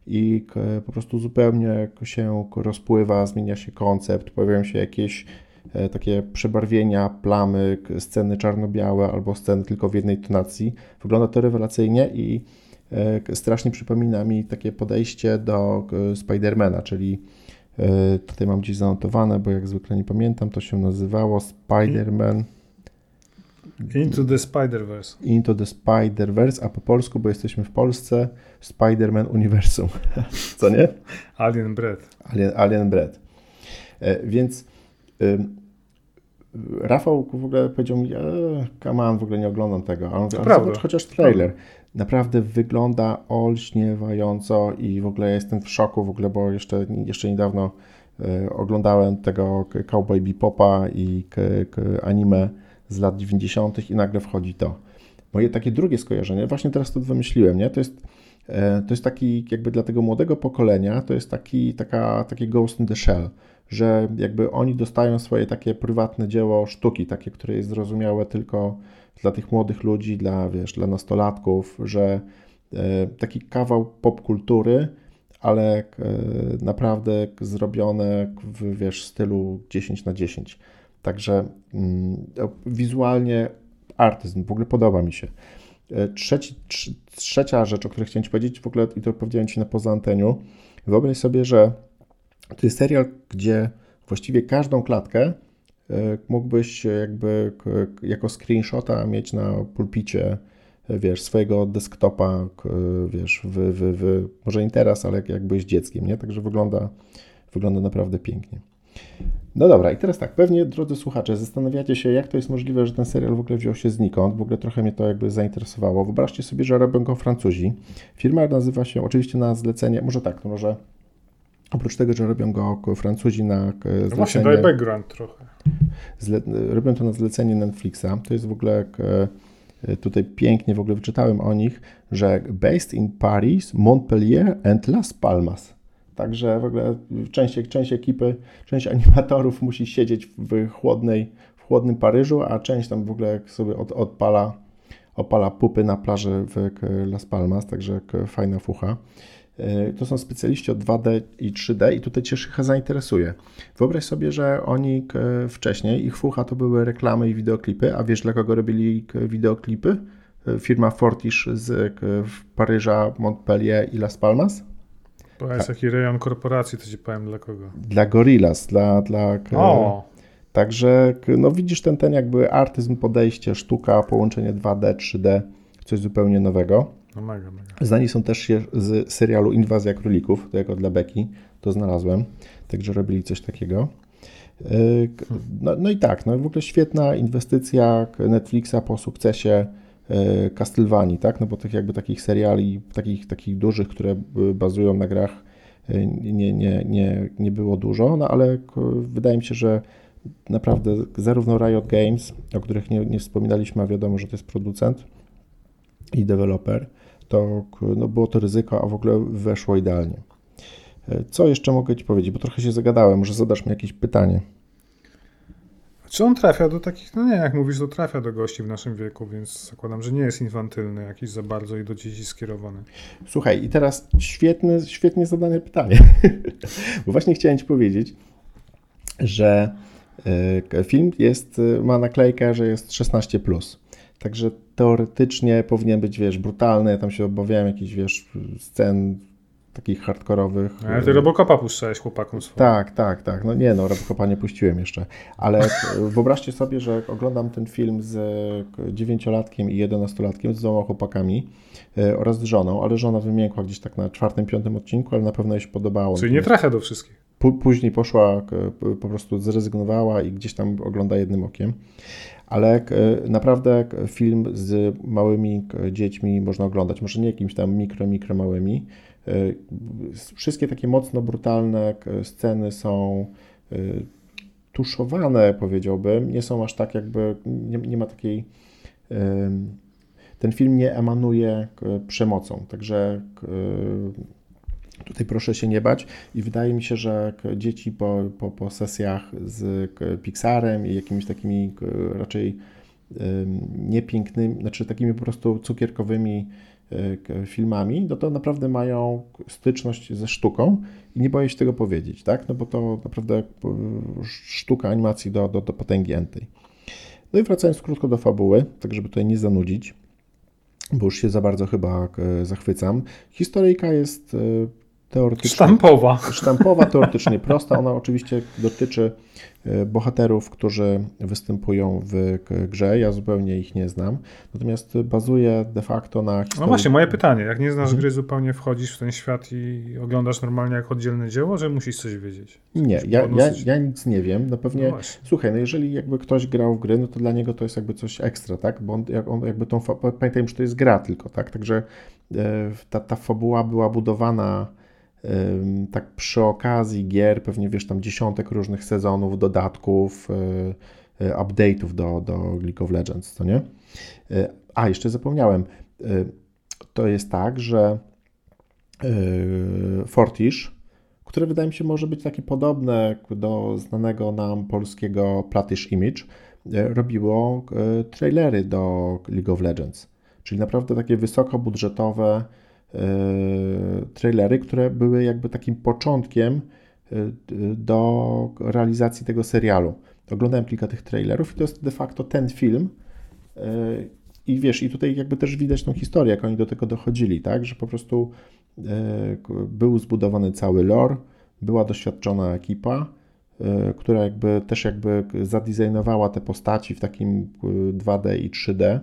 i po prostu zupełnie się rozpływa, zmienia się koncept, pojawiają się jakieś E, takie przebarwienia, plamy, sceny czarno-białe albo sceny tylko w jednej tonacji. Wygląda to rewelacyjnie i e, strasznie przypomina mi takie podejście do Spidermana, czyli tutaj mam gdzieś zanotowane, bo jak zwykle nie pamiętam, to się nazywało Spiderman. Into the Spider-Verse. Into the Spider-Verse, a po polsku, bo jesteśmy w Polsce, Spider-Man Uniwersum. Co nie? Alien Bread. Alien, Alien Bread. Więc Rafał w ogóle powiedział mi, e, on, w ogóle nie oglądam tego. A on mówi, zobacz chociaż trailer. Naprawdę wygląda olśniewająco i w ogóle jestem w szoku w ogóle, bo jeszcze, jeszcze niedawno e, oglądałem tego Cowboy Bepopa i anime z lat 90. i nagle wchodzi to. Moje takie drugie skojarzenie, właśnie teraz to wymyśliłem, nie? To jest, e, to jest taki jakby dla tego młodego pokolenia, to jest taki, taka, taki Ghost in the Shell że jakby oni dostają swoje takie prywatne dzieło sztuki, takie, które jest zrozumiałe tylko dla tych młodych ludzi, dla, wiesz, dla nastolatków, że e, taki kawał popkultury, ale e, naprawdę zrobione w, wiesz, stylu 10 na 10. Także mm, wizualnie artyzm, w ogóle podoba mi się. E, trzeci, trzecia rzecz, o której chciałem Ci powiedzieć, w ogóle i to powiedziałem Ci na poza anteniu, wyobraź sobie, że to jest serial, gdzie właściwie każdą klatkę e, mógłbyś jakby jako screenshota mieć na pulpicie, e, wiesz, swojego desktopa, wiesz, w, w, w, może nie teraz, ale jakbyś dzieckiem, nie? Także wygląda, wygląda naprawdę pięknie. No dobra, i teraz tak, pewnie drodzy słuchacze, zastanawiacie się, jak to jest możliwe, że ten serial w ogóle wziął się znikąd, w ogóle trochę mnie to jakby zainteresowało. Wyobraźcie sobie, że robią go Francuzi. Firma nazywa się oczywiście na zlecenie, może tak, to może Oprócz tego, że robią go Francuzi na e, zlecenie... No właśnie, daj background trochę. Zle, robią to na zlecenie Netflixa. To jest w ogóle... E, tutaj pięknie w ogóle wyczytałem o nich, że based in Paris, Montpellier and Las Palmas. Także w ogóle część, część ekipy, część animatorów musi siedzieć w, chłodnej, w chłodnym Paryżu, a część tam w ogóle sobie od, odpala, opala pupy na plaży w Las Palmas, także fajna fucha. E, to są specjaliści od 2D i 3D i tutaj Cię Szycha zainteresuje. Wyobraź sobie, że oni wcześniej, ich fucha to były reklamy i wideoklipy, a wiesz dla kogo robili wideoklipy? E, firma Fortish z Paryża, Montpellier i Las Palmas? To jest tak. taki rejon korporacji, to Ci powiem dla kogo. Dla Gorillas, dla... dla o. Także no widzisz ten, ten jakby artyzm, podejście, sztuka, połączenie 2D, 3D, coś zupełnie nowego. No mega, mega. Znani są też z serialu Inwazja Królików, to jako dla Beki, to znalazłem, także robili coś takiego. E, no, no, i tak, no w ogóle świetna inwestycja Netflixa po sukcesie e, Castlevanii, tak, no bo tych jakby takich seriali, takich, takich dużych, które bazują na grach e, nie, nie, nie, nie było dużo, no ale wydaje mi się, że naprawdę zarówno Riot Games, o których nie, nie wspominaliśmy, a wiadomo, że to jest producent i deweloper, to no, było to ryzyko, a w ogóle weszło idealnie. Co jeszcze mogę Ci powiedzieć, bo trochę się zagadałem, może zadasz mi jakieś pytanie. Czy on trafia do takich, no nie, jak mówisz, to trafia do gości w naszym wieku, więc zakładam, że nie jest infantylny jakiś za bardzo i do dzieci skierowany. Słuchaj, i teraz świetne, świetnie zadane pytanie, bo właśnie chciałem Ci powiedzieć, że e, film jest, e, ma naklejkę, że jest 16+. Plus. Także teoretycznie powinien być, wiesz, brutalny. Tam się obawiałem jakichś, wiesz, scen takich hardkorowych. Ale ty Robocopa puszczałeś chłopakom swoim. Tak, tak, tak. No nie, no Robocopa nie puściłem jeszcze. Ale wyobraźcie sobie, że oglądam ten film z dziewięciolatkiem i jedenastolatkiem, z dwoma chłopakami e, oraz z żoną, ale żona wymiękła gdzieś tak na czwartym, piątym odcinku, ale na pewno jej się podobało. Czyli nie trafia do wszystkich. Później poszła, po prostu zrezygnowała i gdzieś tam ogląda jednym okiem. Ale naprawdę film z małymi dziećmi można oglądać. Może nie jakimiś tam mikro, mikro małymi, E, wszystkie takie mocno brutalne sceny są e, tuszowane, powiedziałbym. Nie są aż tak jakby, nie, nie ma takiej. Ten film nie emanuje przemocą, także tutaj proszę się nie bać i wydaje mi się, że dzieci po, po, po sesjach z Pixarem i jakimiś takimi raczej niepięknymi, znaczy takimi po prostu cukierkowymi E, filmami, no to naprawdę mają styczność ze sztuką i nie boję się tego powiedzieć, tak? No bo to naprawdę e, sztuka animacji do, do, do potęgi entej. No i wracając krótko do fabuły, tak żeby tutaj nie zanudzić, bo już się za bardzo chyba e, zachwycam. Historyjka jest teoretycznie... Sztampowa. Sztampowa, teoretycznie prosta. Ona oczywiście dotyczy e, bohaterów, którzy występują w grze. Ja zupełnie ich nie znam. Natomiast bazuje de facto na historii... No właśnie, moje pytanie. Jak nie znasz mhm. gry, zupełnie wchodzisz w ten świat i oglądasz normalnie jak oddzielne dzieło, że musisz coś wiedzieć? Nie, ja, ja, ja, nic nie wiem. No pewnie... No słuchaj, no jeżeli jakby ktoś grał w gry, no to dla niego to jest jakby coś ekstra, tak? Bo on, jak on jakby tą... Pamiętajmy, że to jest gra tylko, tak? Także e, ta, ta fabuła była budowana tak przy okazji gier, pewnie wiesz, tam dziesiątek różnych sezonów, dodatków, e, e, update'ów do, do League of Legends, co nie? E, a, jeszcze zapomniałem. To jest tak, że Fortish, które wydaje mi się może być takie podobne do znanego nam polskiego Platish Image, robiło trailery do League of Legends. Czyli naprawdę takie wysokobudżetowe E, trailery, które były jakby takim początkiem e, do realizacji tego serialu. Oglądałem kilka tych trailerów i to jest de facto ten film. E, I wiesz, i tutaj jakby też widać tą historię, jak oni do tego dochodzili, tak, że po prostu był zbudowany cały lore, była doświadczona ekipa, która jakby też jakby zadesignowała te postaci w takim 2D i 3D.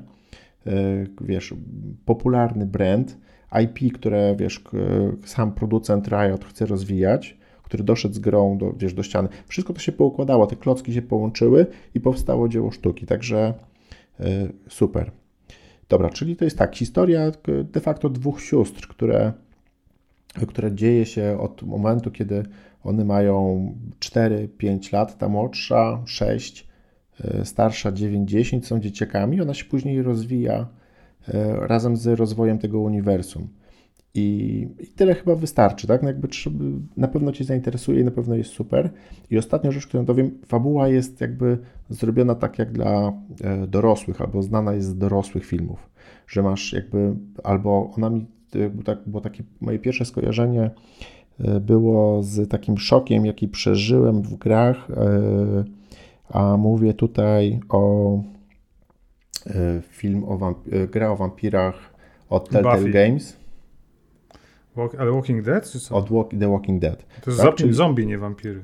Wiesz, popularny brand, IP, które wiesz, sam producent Riot chce rozwijać, który doszedł z grą do, wiesz, do ściany. Wszystko to się poukładało, te klocki się połączyły i powstało dzieło sztuki, także yy, super. Dobra, czyli to jest tak, historia de facto dwóch sióstr, które, które dzieje się od momentu, kiedy one mają 4-5 lat, ta młodsza 6, e, starsza 9-10, są dzieciakami, ona się później rozwija razem z rozwojem tego uniwersum. I, I, tyle chyba wystarczy, tak? No jakby trzeba, na pewno Cię zainteresuje i na pewno jest super. I ostatnia rzecz, którą dowiem, fabuła jest jakby zrobiona tak jak dla e, dorosłych, albo znana jest z dorosłych filmów, że masz jakby, albo ona mi, e, tak, było takie moje pierwsze skojarzenie było z takim szokiem, jaki przeżyłem w grach, a mówię tutaj o E, film o e, gra o wampirach od Telltale Buffy. Games. Walk, ale Walking Dead czy co? Od walk, The Walking Dead. To jest tak? Czyli... zombie, nie wampiry.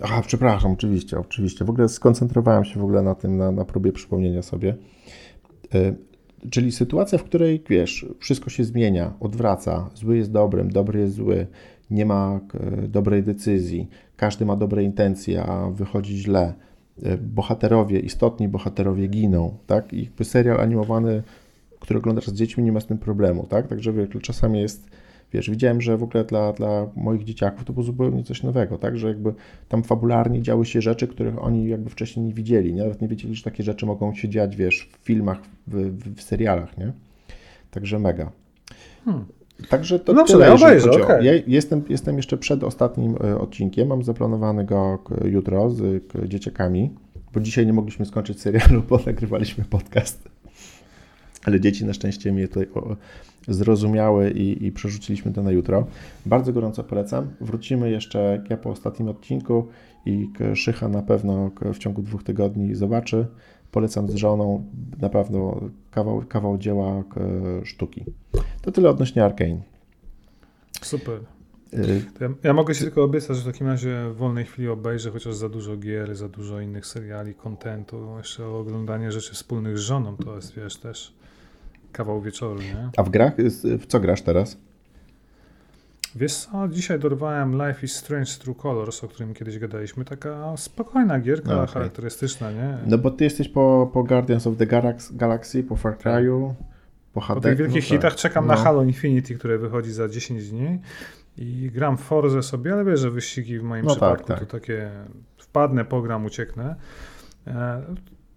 Aha, przepraszam, oczywiście, oczywiście. W ogóle skoncentrowałem się w ogóle na tym, na, na próbie przypomnienia sobie. E, czyli sytuacja, w której, wiesz, wszystko się zmienia, odwraca, zły jest dobrym, dobry jest zły, nie ma dobrej decyzji, każdy ma dobre intencje, a wychodzi źle bohaterowie, istotni bohaterowie giną, tak? I serial animowany, który oglądasz z dziećmi, nie ma z tym problemu, tak? Także czasami jest wiesz, widziałem, że w ogóle dla, dla moich dzieciaków to było zupełnie coś nowego, tak, że jakby tam fabularnie działy się rzeczy, których oni jakby wcześniej nie widzieli, nie? nawet nie wiedzieli, że takie rzeczy mogą się dziać, wiesz, w filmach, w, w, w serialach, nie? Także mega. Hmm. Także to no, tyle, obejrzę, okay. ja jestem, jestem jeszcze przed ostatnim e, odcinkiem, mam zaplanowany go jutro z dzieciakami, bo dzisiaj nie mogliśmy skończyć serialu, bo nagrywaliśmy podcast. Ale dzieci na szczęście mnie tutaj zrozumiały i, i przerzuciliśmy to na jutro. Bardzo gorąco polecam. Wrócimy jeszcze ja po ostatnim odcinku i Szycha na pewno w ciągu dwóch tygodni zobaczy. Polecam z żoną na pewno kawał, kawał dzieła sztuki. To tyle odnośnie Arkane. Super. Y, ja, ja, mogę się tylko obiecać, że w takim razie w wolnej chwili obejrzę chociaż za dużo gier, za dużo innych seriali, kontentu, jeszcze oglądanie rzeczy wspólnych z żoną, to jest wiesz też kawał wieczoru, nie? A w grach, w co grasz teraz? Wiesz co, dzisiaj dorwałem Life is Strange True Colors, o którym kiedyś gadaliśmy. Taka spokojna gierka, okay. charakterystyczna, nie? No bo ty jesteś po, po Guardians of the Galaxy, po Far Cry'u, po HD. Po tych wielkich no, hitach czekam no. na Halo Infinity, które wychodzi za 10 dni i gram Forze sobie, ale wiesz, że wyścigi w moim no tak, przypadku tak, tak. to takie wpadnę, pogram, ucieknę.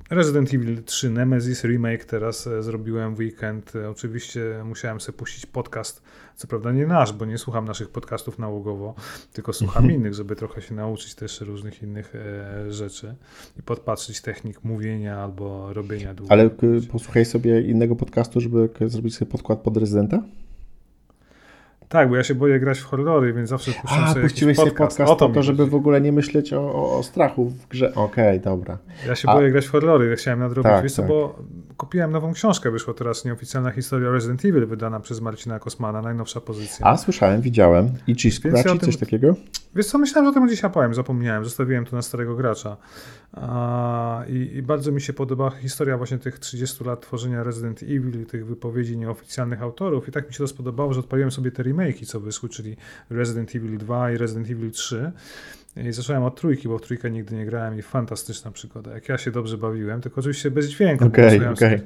Resident Evil 3 Nemesis Remake teraz e, zrobiłem w weekend. E, oczywiście musiałem sobie puścić podcast, co prawda nie nasz, bo nie słucham naszych podcastów nałogowo, tylko słucham innych, żeby trochę się nauczyć też różnych innych e, rzeczy i podpatrzeć technik mówienia albo robienia długo. Ale posłuchaj sobie innego podcastu, żeby zrobić sobie podkład pod rezydenta? Tak, bo ja się boję grać w horrory, więc zawsze puszczam A, sobie puściłeś podcast. sobie podcast o to, to żeby w ogóle nie myśleć o, o, o strachu w grze. Okej, okay, dobra. Ja się A... boję grać w horrory, ja chciałem nadrobić. Tak, Wiesz tak. bo kupiłem nową książkę, wyszła teraz nieoficjalna historia Resident Evil, wydana przez Marcina Kosmana, najnowsza pozycja. A, słyszałem, widziałem. I czy ja coś takiego? Wiesz co, myślałem, że o tym dzisiaj powiem, zapomniałem, zostawiłem to na starego gracza. I, I, bardzo mi się podoba historia właśnie tych 30 lat tworzenia Resident Evil, tych wypowiedzi nieoficjalnych autorów i tak mi się to spodobało, że odpaliłem sobie te remake'i, co wyszły, czyli Resident Evil 2 i Resident Evil 3. I zacząłem od trójki, bo w trójkę nigdy nie grałem i fantastyczna przygoda. Jak ja się dobrze bawiłem, tylko oczywiście bez dźwięku. Okay, okay.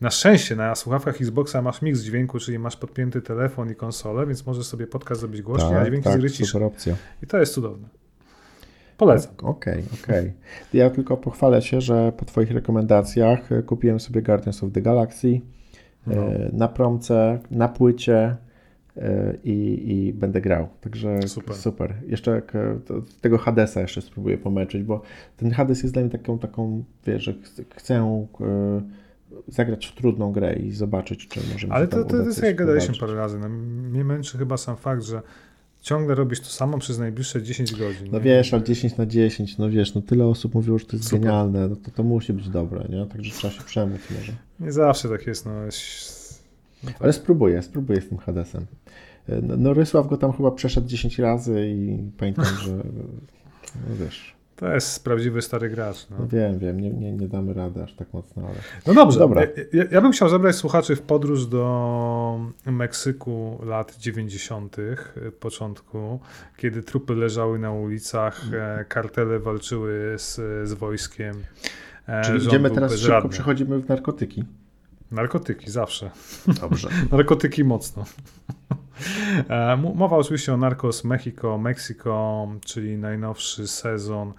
Na szczęście na słuchawkach Xboxa masz mix dźwięku, czyli masz podpięty telefon i konsolę, więc możesz sobie podcast zrobić głośniej, tak, a dźwięk tak. I to jest cudowne. Polecam. Okej, okay, okej. Okay. Ja tylko pochwalę się, że po Twoich rekomendacjach e, kupiłem sobie Guardians of the Galaxy e, no. na promce, na płycie e, i, i będę grał. Także super. super. Jeszcze tego Hadesa jeszcze spróbuję pomęczyć, bo ten Hades jest dla mnie taką, taką wiesz, że chcę zagrać w trudną grę i zobaczyć, czy możemy Ale to, to, to jest jak gadaliśmy parę razy. No, mnie męczy chyba sam fakt, że ciągle robisz to samo przez najbliższe 10 godzin. No nie? wiesz, ale 10 na 10, no wiesz, no tyle osób mówiło, że to jest Super. genialne, no to, to musi być dobre, nie? Także trzeba się przemóc może. Nie zawsze tak jest, no. no tak. Ale spróbuję, spróbuję z tym Hadesem. No, no Rysław go tam chyba przeszedł 10 razy i pamiętam, że no wiesz... To jest prawdziwy stary gracz. No. no wiem, wiem, nie, nie, nie damy rady aż tak mocno, ale... No dobrze, Dobra. Ja, ja, bym chciał zabrać słuchaczy w podróż do Meksyku lat 90., początku, kiedy trupy leżały na ulicach, e, kartele walczyły z, z wojskiem. E, Czyli idziemy teraz bezradny. szybko, przechodzimy w narkotyki. Narkotyki, zawsze. Dobrze. narkotyki mocno. E, mowa oczywiście o Narcos Mexico, Mexico, czyli najnowszy sezon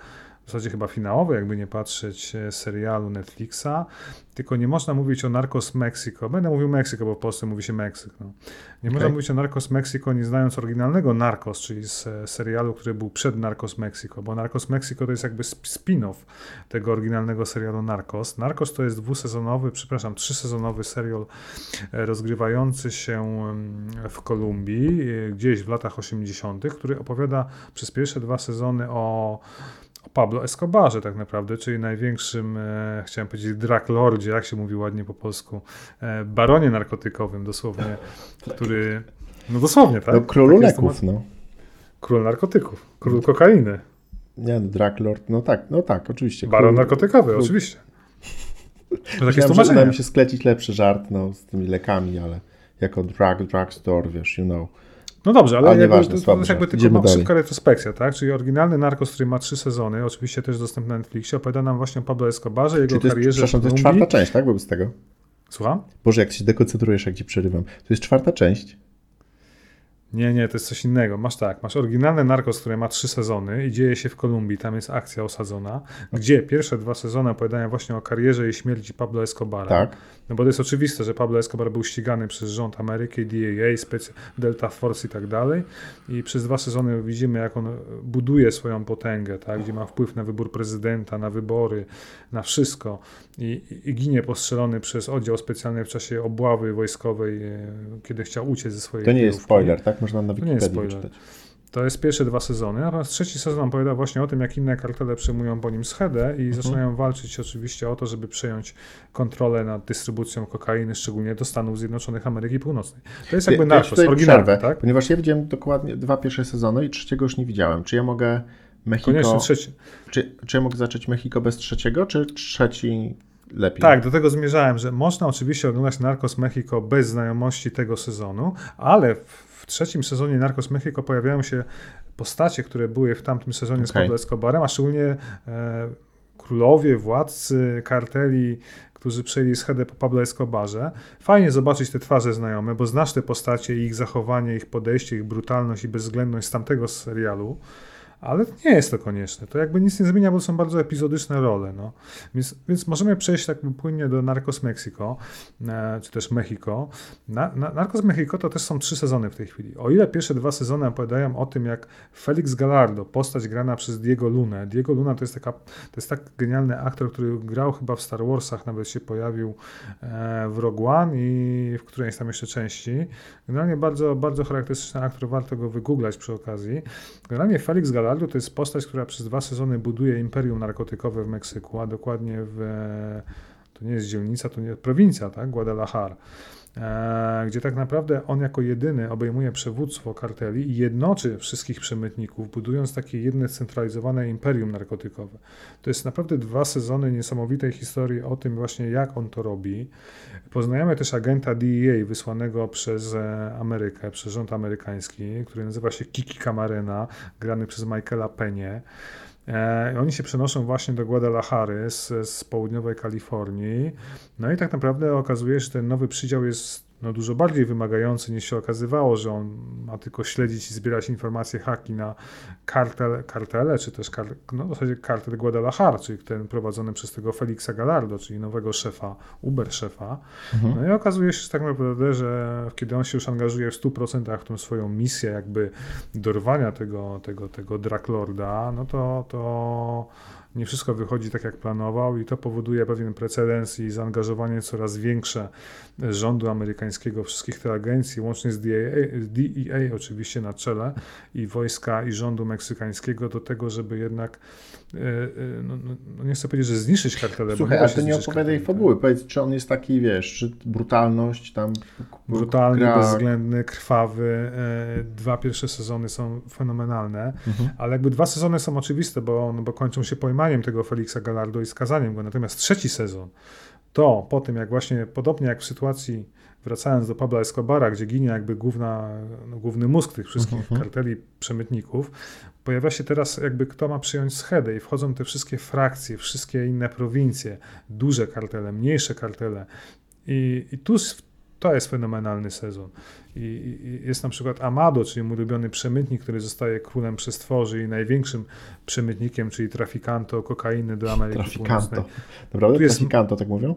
w zasadzie chyba finałowy, jakby nie patrzeć, e, serialu Netflixa. Tylko nie można mówić o Narcos Mexico. Będę mówił Meksyko, bo w Polsce mówi się Meksyk. No. Nie okay. można mówić o Narcos Mexico nie znając oryginalnego Narcos, czyli z e, serialu, który był przed Narcos Mexico, bo Narcos Mexico to jest jakby spin-off tego oryginalnego serialu Narcos. Narcos to jest dwusezonowy, przepraszam, trzysezonowy serial e, rozgrywający się w Kolumbii, gdzieś w latach 80., który opowiada przez pierwsze dwa sezony o o Pablo Escobarze tak naprawdę, czyli największym, e, chciałem powiedzieć, drug lordzie, jak się mówi ładnie po polsku, e, baronie narkotykowym dosłownie, który, no dosłownie, tak? No królu tak leków, no. Król narkotyków, król kokainy. Nie, no, drug lord, no tak, no tak, oczywiście. Baron król, narkotykowy, król... oczywiście. To takie Myślałem, że mi się sklecić lepszy żart, no, z tymi lekami, ale jako drug, drugstore, wiesz, you know. No dobrze, ale, ale jakby, to, to jest jakby tylko Idziemy szybka retrospekcja, tak? Czyli oryginalny Narcos, który ma trzy sezony, oczywiście też dostępny na Netflixie, opowiada nam właśnie o Pablo Escobarze, jego Czyli to jest, karierze Przepraszam, to jest czwarta część, tak? Wobec tego? Słucham? Boże, jak się dekoncentrujesz, jak ci przerywam. To jest czwarta część? Nie, nie, to jest coś innego. Masz tak, masz oryginalne Narcos, które ma trzy sezony i dzieje się w Kolumbii, tam jest akcja osadzona, gdzie pierwsze dwa sezony opowiadają właśnie o karierze i śmierci Pablo Escobara. Tak. No bo to jest oczywiste, że Pablo Escobar był ścigany przez rząd Ameryki, DEA, Specy, Delta Force i tak dalej. I przez dwa sezony widzimy, jak on buduje swoją potęgę, tak, gdzie ma wpływ na wybór prezydenta, na wybory, na wszystko. I, i ginie postrzelony przez oddział specjalny w czasie obławy wojskowej, e, kiedy chciał uciec ze swojej To nie jest spoiler, tak? Można na Wikipedii to nie jest spoiler. To jest pierwsze dwa sezony, natomiast trzeci sezon opowiada właśnie o tym, jak inne kartele przejmują po nim schedę i mhm. zaczynają walczyć oczywiście o to, żeby przejąć kontrolę nad dystrybucją kokainy, szczególnie do Stanów Zjednoczonych Ameryki Północnej. To jest jakby Narcos, oryginalny, tak? Ponieważ ja widziałem dokładnie dwa pierwsze sezony i trzeciego już nie widziałem. Czy ja mogę Mexico... Koniecznie trzeci. Czy, czy ja mogę zacząć Mexico bez trzeciego, czy trzeci lepiej. Tak, do tego zmierzałem, że można oczywiście oglądać Narcos Mexico bez znajomości tego sezonu, ale trzecim sezonie Narcos Mexico pojawiają się postacie, które były w tamtym sezonie okay. z Pablo Escobarem, a szczególnie e, królowie, władcy karteli, którzy przejęli schedę po Pablo Escobarze. Fajnie zobaczyć te twarze znajome, bo znasz te postacie, ich zachowanie, ich podejście, ich brutalność i bezwzględność z tamtego serialu ale nie jest to konieczne. To jakby nic nie zmienia, bo są bardzo epizodyczne role. No. Więc, więc możemy przejść tak płynnie do Narcos Mexico, e, czy też Mexico. Na, na, Narcos Mexico to też są trzy sezony w tej chwili. O ile pierwsze dwa sezony opowiadają o tym, jak Felix Gallardo, postać grana przez Diego Luna. Diego Luna to jest, taka, to jest tak genialny aktor, który grał chyba w Star Warsach, nawet się pojawił e, w Rogue One i w którejś tam jeszcze części. Generalnie bardzo, bardzo charakterystyczny aktor, warto go wygooglać przy okazji. Generalnie Felix Gallardo Geraldo to jest postać, która przez dwa sezony buduje imperium narkotykowe w Meksyku, a dokładnie w, to nie jest dzielnica, to nie prowincja, tak, Guadalajara. E, gdzie tak naprawdę on jako jedyny obejmuje przywództwo karteli i jednoczy wszystkich przemytników, budując takie jedne centralizowane imperium narkotykowe. To jest naprawdę dwa sezony niesamowitej historii o tym właśnie, jak on to robi. Poznajemy też agenta DEA wysłanego przez e, Amerykę, przez rząd amerykański, który nazywa się Kiki Camarena, grany przez Michaela Penie. E, oni się przenoszą właśnie do Guadalajary z, z południowej Kalifornii. No i tak naprawdę okazuje się, że ten nowy przydział jest no, dużo bardziej wymagający niż się okazywało, że on ma tylko śledzić i zbierać informacje haki na kartel, kartele, czy też kar, no, w zasadzie kartel Guadalajara, czyli ten prowadzony przez tego Felixa Gallardo, czyli nowego szefa, Uber szefa. Mhm. No i okazuje się tak naprawdę, że kiedy on się już angażuje w 100% w tą swoją misję jakby dorwania tego, tego, tego Draklorda, no to, to nie wszystko wychodzi tak, jak planował, i to powoduje pewien precedens i zaangażowanie coraz większe rządu amerykańskiego, wszystkich tych agencji, łącznie z DEA, DEA oczywiście na czele, i wojska, i rządu meksykańskiego, do tego, żeby jednak, e, e, no, no, no nie chcę powiedzieć, że zniszczyć kartelę. Słuchaj, ale to nie opowiadaj fabuły. Powiedz, czy on jest taki, wiesz, czy brutalność tam. Brutalny, gra... bezwzględny, krwawy. E, dwa pierwsze sezony są fenomenalne, mhm. ale jakby dwa sezony są oczywiste, bo, no, bo kończą się pojmaniem tego Felixa Gallardo i skazaniem go. Natomiast trzeci sezon, to po tym, jak właśnie, podobnie jak w sytuacji, wracając do Pabla Escobara, gdzie ginie jakby główna, no, główny mózg tych wszystkich uh-huh. karteli przemytników, pojawia się teraz jakby kto ma przyjąć schedę i wchodzą te wszystkie frakcje, wszystkie inne prowincje, duże kartele, mniejsze kartele. I, i tu to jest fenomenalny sezon. I, I, jest na przykład Amado, czyli mój ulubiony przemytnik, który zostaje królem przestworzy i największym przemytnikiem, czyli trafikanto kokainy do Ameryki trafikanto. Północnej. Naprawdę? Jest, trafikanto, tak mówią?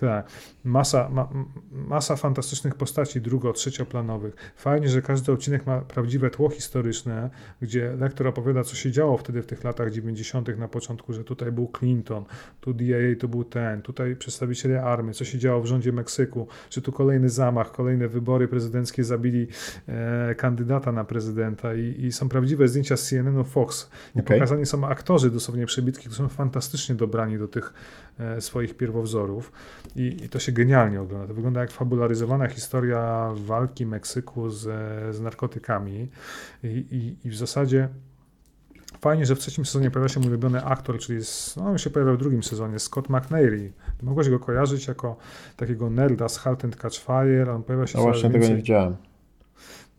Tak, masa, ma, masa fantastycznych postaci drugo-, trzecioplanowych. Fajnie, że każdy odcinek ma prawdziwe tło historyczne, gdzie lektor opowiada, co się działo wtedy w tych latach 90. na początku, że tutaj był Clinton, tu DIA to był ten, tutaj przedstawiciele armii, co się działo w rządzie Meksyku, że tu kolejny zamach, kolejne wybory prezydenckie zabili e, kandydata na prezydenta i, i, są prawdziwe zdjęcia z CNN-u Fox. I okay. pokazani są aktorzy dosłownie przebitki, którzy są fantastycznie dobrani do tych swoich pierwowzorów. I, I, to się genialnie ogląda. To wygląda jak fabularyzowana historia walki Meksyku z, z narkotykami. I, i, I, w zasadzie fajnie, że w trzecim sezonie pojawia się mój ulubiony aktor, czyli jest, no, on się pojawiał w drugim sezonie, Scott McNairy. Mogłeś go kojarzyć jako takiego nerda z Halt and Catch Fire. On pojawia się no właśnie tego nie widziałem.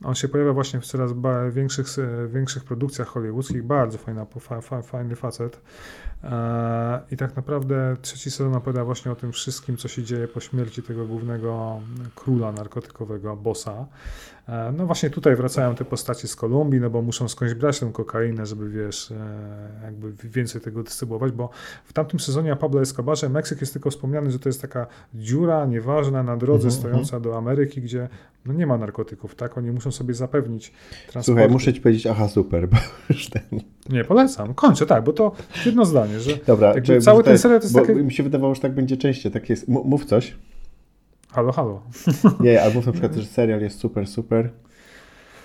On się pojawia właśnie w coraz większych, większych produkcjach hollywoodzkich. Bardzo fajna, fajny facet. E, I tak naprawdę trzeci sezon opowiada właśnie o tym wszystkim, co się dzieje po śmierci tego głównego króla narkotykowego, bossa. E, no właśnie tutaj wracają te postacie z Kolumbii, no bo muszą skądś brać tę kokainę, żeby wiesz, e, jakby więcej tego dystrybuować, bo w tamtym sezonie Pablo Escobarze Meksyk jest tylko wspomniany, że to jest taka dziura nieważna na drodze mm -hmm. stojąca do Ameryki, gdzie no nie ma narkotyków, tak? Oni muszą sobie zapewnić transport. Słuchaj, muszę ci powiedzieć, aha, super, bo już ten... Nie, polecam, kończę, tak, bo to jedno zdanie, że Dobra, cały ten serial to jest takie... mi się wydawało, że tak będzie częściej, tak jest. Mów coś. Halo, halo. Nie, albo na przykład, że serial jest super, super.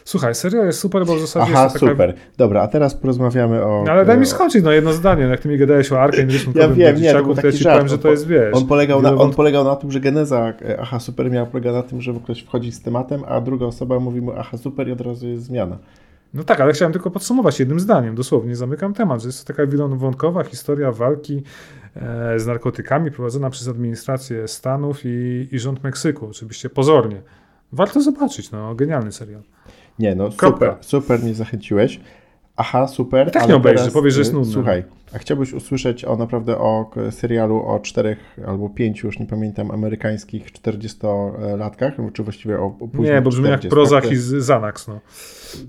Słuchaj, serial jest super, bo w zasadzie Aha, jest taka... super. Dobra, a teraz porozmawiamy o... No, ale daj mi skończyć, no jedno zdanie, no, jak ty mi gadałeś o Arkane Ja wiem, nie, to ja ci powiem, że to jest, wiesz... On polegał, na, on polegał na tym, że geneza e, Aha, super miała polega na tym, że ktoś wchodzi z tematem, a druga osoba mówi mu Aha, super i od razu jest zmiana. No tak, ale chciałem tylko podsumować jednym zdaniem, dosłownie zamykam temat, że jest to taka wielowątkowa historia walki e, z narkotykami prowadzona przez administrację Stanów i, i rząd Meksyku, oczywiście pozornie. Warto zobaczyć, no genialny serial. Nie, no super, super mnie zachęciłeś. Aha, super. I tak nie obejrzy, powiesz, że jest y, nudny. Słuchaj, a chciałbyś usłyszeć o naprawdę o serialu o czterech albo pięciu, już nie pamiętam, amerykańskich 40-latkach, czy właściwie o, o Nie, bo brzmi jak Prozach i Xanax, no.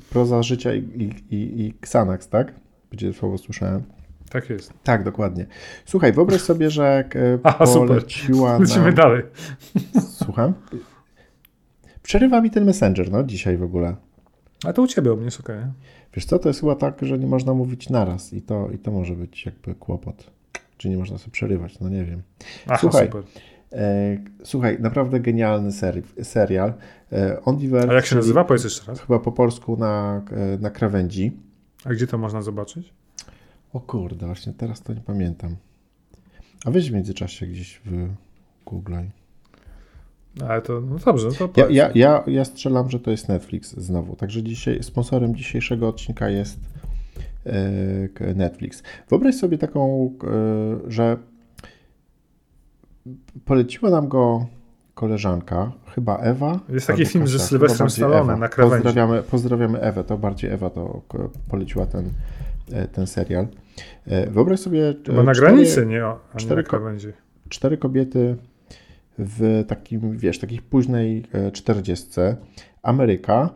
Proza życia i, i, i, i Xanax, tak? Będzie słowo słyszałem. Tak jest. Tak, dokładnie. Słuchaj, wyobraź sobie, że Aha, poleciła super. Lecimy na... dalej. Słucham? Przerywa mi ten Messenger, no, dzisiaj w ogóle. A to u ciebie, u mnie jest okej. Okay. Wiesz co, to jest chyba tak, że nie można mówić naraz i to, i to może być jakby kłopot. Czy nie można sobie przerywać, no nie wiem. Aha, słuchaj, super. E, słuchaj, naprawdę genialny seri serial. E, On A jak się nazywa? Powiedz jeszcze raz. Chyba po polsku na, e, na krawędzi. A gdzie to można zobaczyć? O kurde, właśnie teraz to nie pamiętam. A weź w międzyczasie gdzieś w Google. Ale to, no dobrze, to ja, ja, ja, ja strzelam, że to jest Netflix znowu. Także dzisiaj, sponsorem dzisiejszego odcinka jest e, Netflix. Wyobraź sobie taką, e, że poleciła nam go koleżanka, chyba Ewa. Jest taki film ze Sylwestrem Stallone na krawędzi. Pozdrawiamy, pozdrawiamy Ewę, to bardziej Ewa to poleciła ten, e, ten serial. Wyobraź sobie... Chyba na granicy, nie, cztery, krawędzi. Cztery kobiety w takim, wiesz, takich późnej e, czterdziestce, Ameryka.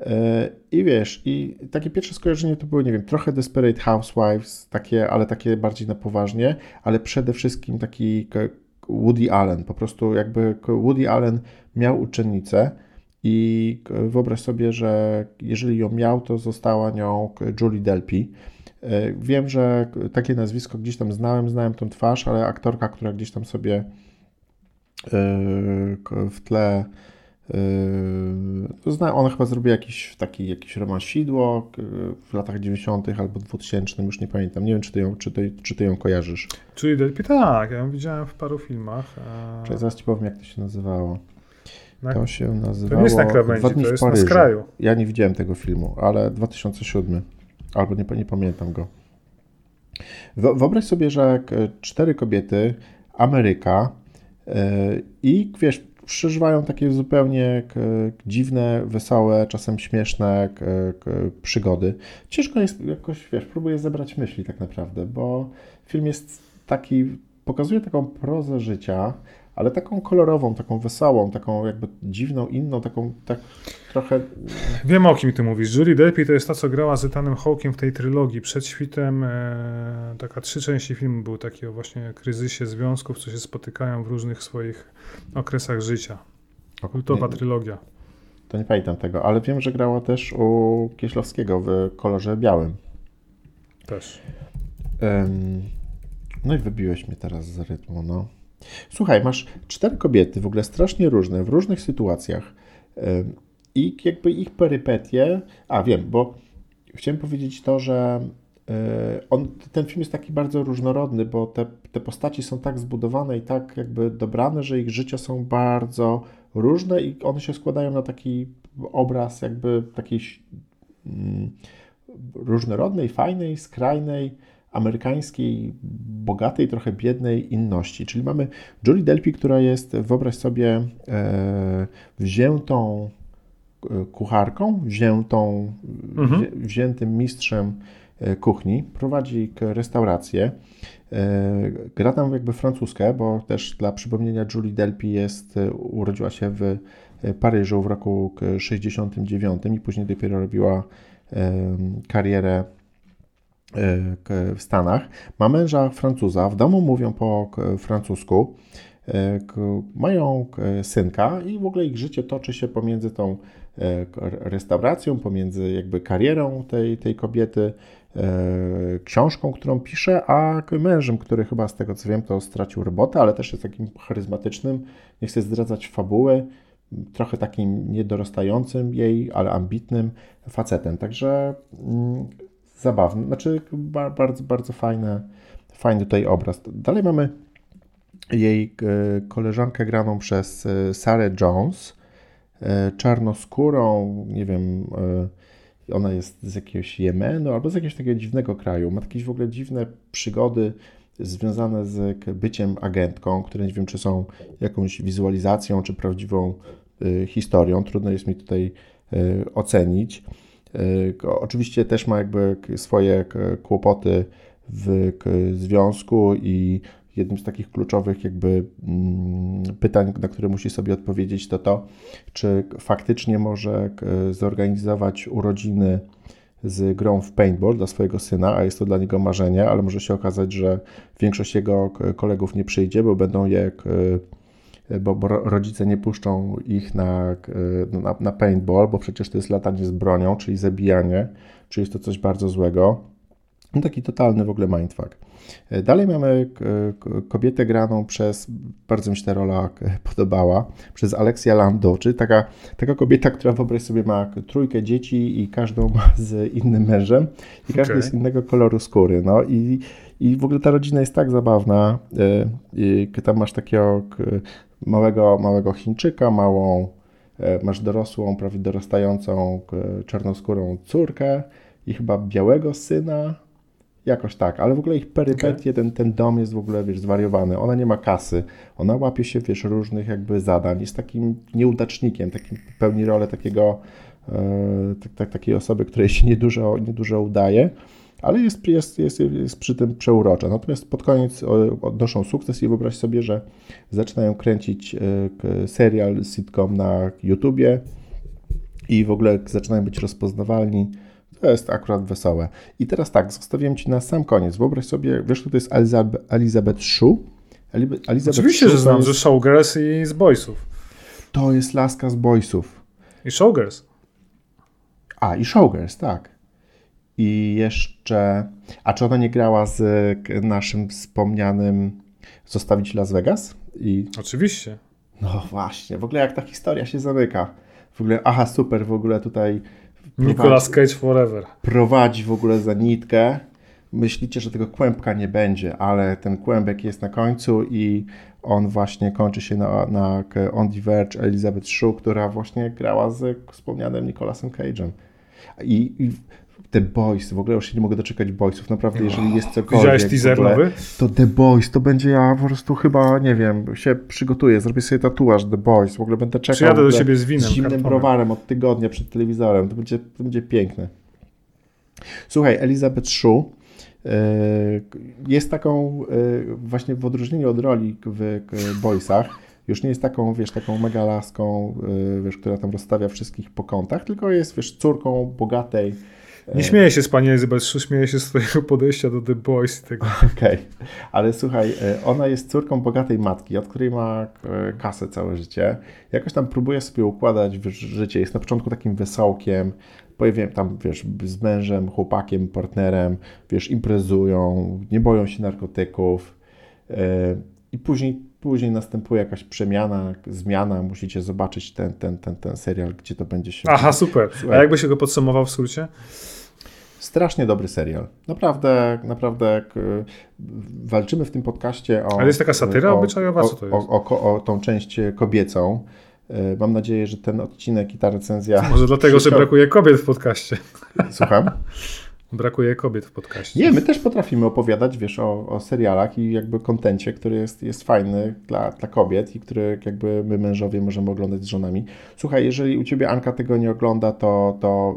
E, I wiesz, i takie pierwsze skojarzenie to były, nie wiem, trochę Desperate Housewives, takie, ale takie bardziej na poważnie, ale przede wszystkim taki Woody Allen. Po prostu jakby Woody Allen miał uczennicę i wyobraź sobie, że jeżeli ją miał, to została nią Julie Delpy. E, wiem, że takie nazwisko gdzieś tam znałem, znałem tą twarz, ale aktorka, która gdzieś tam sobie Yy, w tle Yy, ona chyba zrobiła jakiś taki jakiś romansidło w latach 90. albo 2000, już nie pamiętam. Nie wiem, czy ty ją, czy ty, czy ty ją kojarzysz. Czyli Delphi, tak, ja ją widziałem w paru filmach. A... Czyli zaraz ci powiem, jak to się nazywało. Na... To się nazywało... To nie jest na krawędzi, to jest na skraju. Ja nie widziałem tego filmu, ale 2007, albo nie, nie pamiętam go. Wyobraź sobie, że cztery kobiety, Ameryka, i wiesz, przeżywają takie zupełnie dziwne, wesołe, czasem śmieszne przygody. Ciężko jest jakoś, wiesz, próbuję zebrać myśli tak naprawdę, bo film jest taki, pokazuje taką prozę życia, ale taką kolorową, taką wesołą, taką jakby dziwną, inną, taką tak trochę... Wiem o kim ty mówisz. Julie Delpy to jest ta, co grała z Ethanem Hawkiem w tej trylogii. Przed świtem e, taka trzy części filmu był taki o właśnie kryzysie związków, co się spotykają w różnych swoich okresach życia. Kultowa trylogia. To nie pamiętam tego, ale wiem, że grała też u Kieślowskiego w kolorze białym. Też. No i wybiłeś mnie teraz z rytmu, no. Słuchaj, masz cztery kobiety, w ogóle strasznie różne, w różnych sytuacjach i jakby ich perypetie, a wiem, bo chciałem powiedzieć to, że e, on, ten film jest taki bardzo różnorodny, bo te, te postaci są tak zbudowane i tak jakby dobrane, że ich życia są bardzo różne i one się składają na taki obraz jakby takiej mm, różnorodnej, fajnej, skrajnej, amerykańskiej, bogatej, trochę biednej inności. Czyli mamy Julie Delpy, która jest, wyobraź sobie, e, wziętą kucharką, wziętą, mhm. wziętym mistrzem kuchni, prowadzi restaurację. Gra tam jakby francuskę, bo też dla przypomnienia Julie Delpy jest, urodziła się w Paryżu w roku 69 i później dopiero robiła karierę w Stanach. Ma męża Francuza, w domu mówią po francusku, mają synka i w ogóle ich życie toczy się pomiędzy tą restauracją, pomiędzy jakby karierą tej, tej kobiety, książką, którą pisze, a mężem, który chyba z tego co wiem to stracił robotę, ale też jest takim charyzmatycznym, nie chcę zdradzać fabuły, trochę takim niedorastającym jej, ale ambitnym facetem. Także zabawny, znaczy bardzo, bardzo fajny, fajny tutaj obraz. Dalej mamy jej e, koleżankę graną przez e, Sarah Jones, e, czarnoskórą, nie wiem, ona jest z jakiegoś Jemenu albo z jakiegoś takiego dziwnego kraju. Ma jakieś w ogóle dziwne przygody związane z byciem agentką, które nie wiem, czy są jakąś wizualizacją, czy prawdziwą historią. Trudno jest mi tutaj ocenić. Oczywiście też ma jakby swoje kłopoty w związku i jednym z takich kluczowych jakby mm, pytań, na które musi sobie odpowiedzieć, to to, czy faktycznie może zorganizować urodziny z grą w paintball dla swojego syna, a jest to dla niego marzenie, ale może się okazać, że większość jego kolegów nie przyjdzie, bo będą je bo, bo rodzice nie puszczą ich na, na, na paintball, bo przecież to jest latanie z bronią, czyli zabijanie, czyli jest to coś bardzo złego. No taki totalny w ogóle mindfuck. E, dalej mamy kobietę graną przez, bardzo mi się ta rola podobała, przez Alexia Lando, czyli taka, taka kobieta, która wyobraź sobie ma trójkę dzieci i każdą ma z innym mężem i każdy okay. jest innego koloru skóry. No i, i w ogóle ta rodzina jest tak zabawna. E, tam masz takiego małego, małego Chińczyka, małą, e, masz dorosłą, prawie dorastającą czarnoskórą córkę i chyba białego syna, Jakoś tak, ale w ogóle ich perypetie, okay. ten, ten dom jest w ogóle, wiesz, zwariowany. Ona nie ma kasy, ona łapie się, wiesz, różnych jakby zadań, jest takim nieudacznikiem, takim pełni rolę takiego, e, tak, tak, takiej osoby, której się niedużo, niedużo udaje, ale jest, jest, jest, jest przy tym przeurocza. Natomiast pod koniec odnoszą sukces i wyobraź sobie, że zaczynają kręcić e, serial, sitcom na YouTubie i w ogóle zaczynają być rozpoznawalni to jest akurat wesołe. I teraz tak, zostawiłem Ci na sam koniec. Wyobraź sobie, wiesz, kto to jest Elizabeth, Shue? Elizabeth Oczywiście, że znam, jest... że Showgirls i z Boysów. To jest laska z Boysów. I Showgirls. A, i Showgirls, tak. I jeszcze... A czy ona nie grała z naszym wspomnianym Zostawić Las Vegas? I... Oczywiście. No właśnie, w ogóle jak ta historia się zamyka. W ogóle, aha, super, w ogóle tutaj Nicolas Cage Forever. Prowadzi w ogóle za nitkę. Myślicie, że tego kłębka nie będzie, ale ten kłębek jest na końcu i on właśnie kończy się na, na On the Verge Elizabeth Shue, która właśnie grała z wspomnianym Nicolasem Cage'em. I, I The Boys, w ogóle już się nie mogę doczekać Boysów, naprawdę, jeżeli jest cokolwiek. Widziałeś teaser ogóle, nowy? To The Boys, to będzie ja po prostu chyba, nie wiem, się przygotuję, zrobię sobie tatuaż The Boys, w ogóle będę czekał Przyjadę do siebie z winem, z zimnym kartonem. browarem od tygodnia przed telewizorem, to będzie, to będzie piękne. Słuchaj, Elizabeth Shue e, jest taką e, właśnie w odróżnieniu od roli w Boysach, już nie jest taką, wiesz, taką mega laską, e, wiesz, która tam rozstawia wszystkich po kątach, tylko jest, wiesz, córką bogatej nie śmieję się z pani Elizabeth śmieję się z twojego podejścia do The Boys. Okej, okay. ale słuchaj, e, ona jest córką bogatej matki, od której ma e, kasę całe życie. Jakoś tam próbuje sobie układać życie. Jest na początku takim wesołkiem, powiem tam, wiesz, z mężem, chłopakiem, partnerem, wiesz, imprezują, nie boją się narkotyków e, i później Później następuje jakaś przemiana, zmiana, musicie zobaczyć ten, ten, ten, ten serial, gdzie to będzie się... Aha, super. Słuchaj. A jakby się go podsumował w skrócie? Strasznie dobry serial. Naprawdę, naprawdę walczymy w tym podcaście o... Ale jest taka satyra o, obyczajowa, co to jest? O, o, o tą część kobiecą. E, mam nadzieję, że ten odcinek i ta recenzja... Może dlatego, że brakuje kobiet w podcaście. Słucham? Brakuje kobiet w podcaście. Nie, my też potrafimy opowiadać, wiesz, o, o serialach i jakby kontencie, który jest, jest fajny dla, dla kobiet i który jakby my mężowie możemy oglądać z żonami. Słuchaj, jeżeli u Ciebie Anka tego nie ogląda, to, to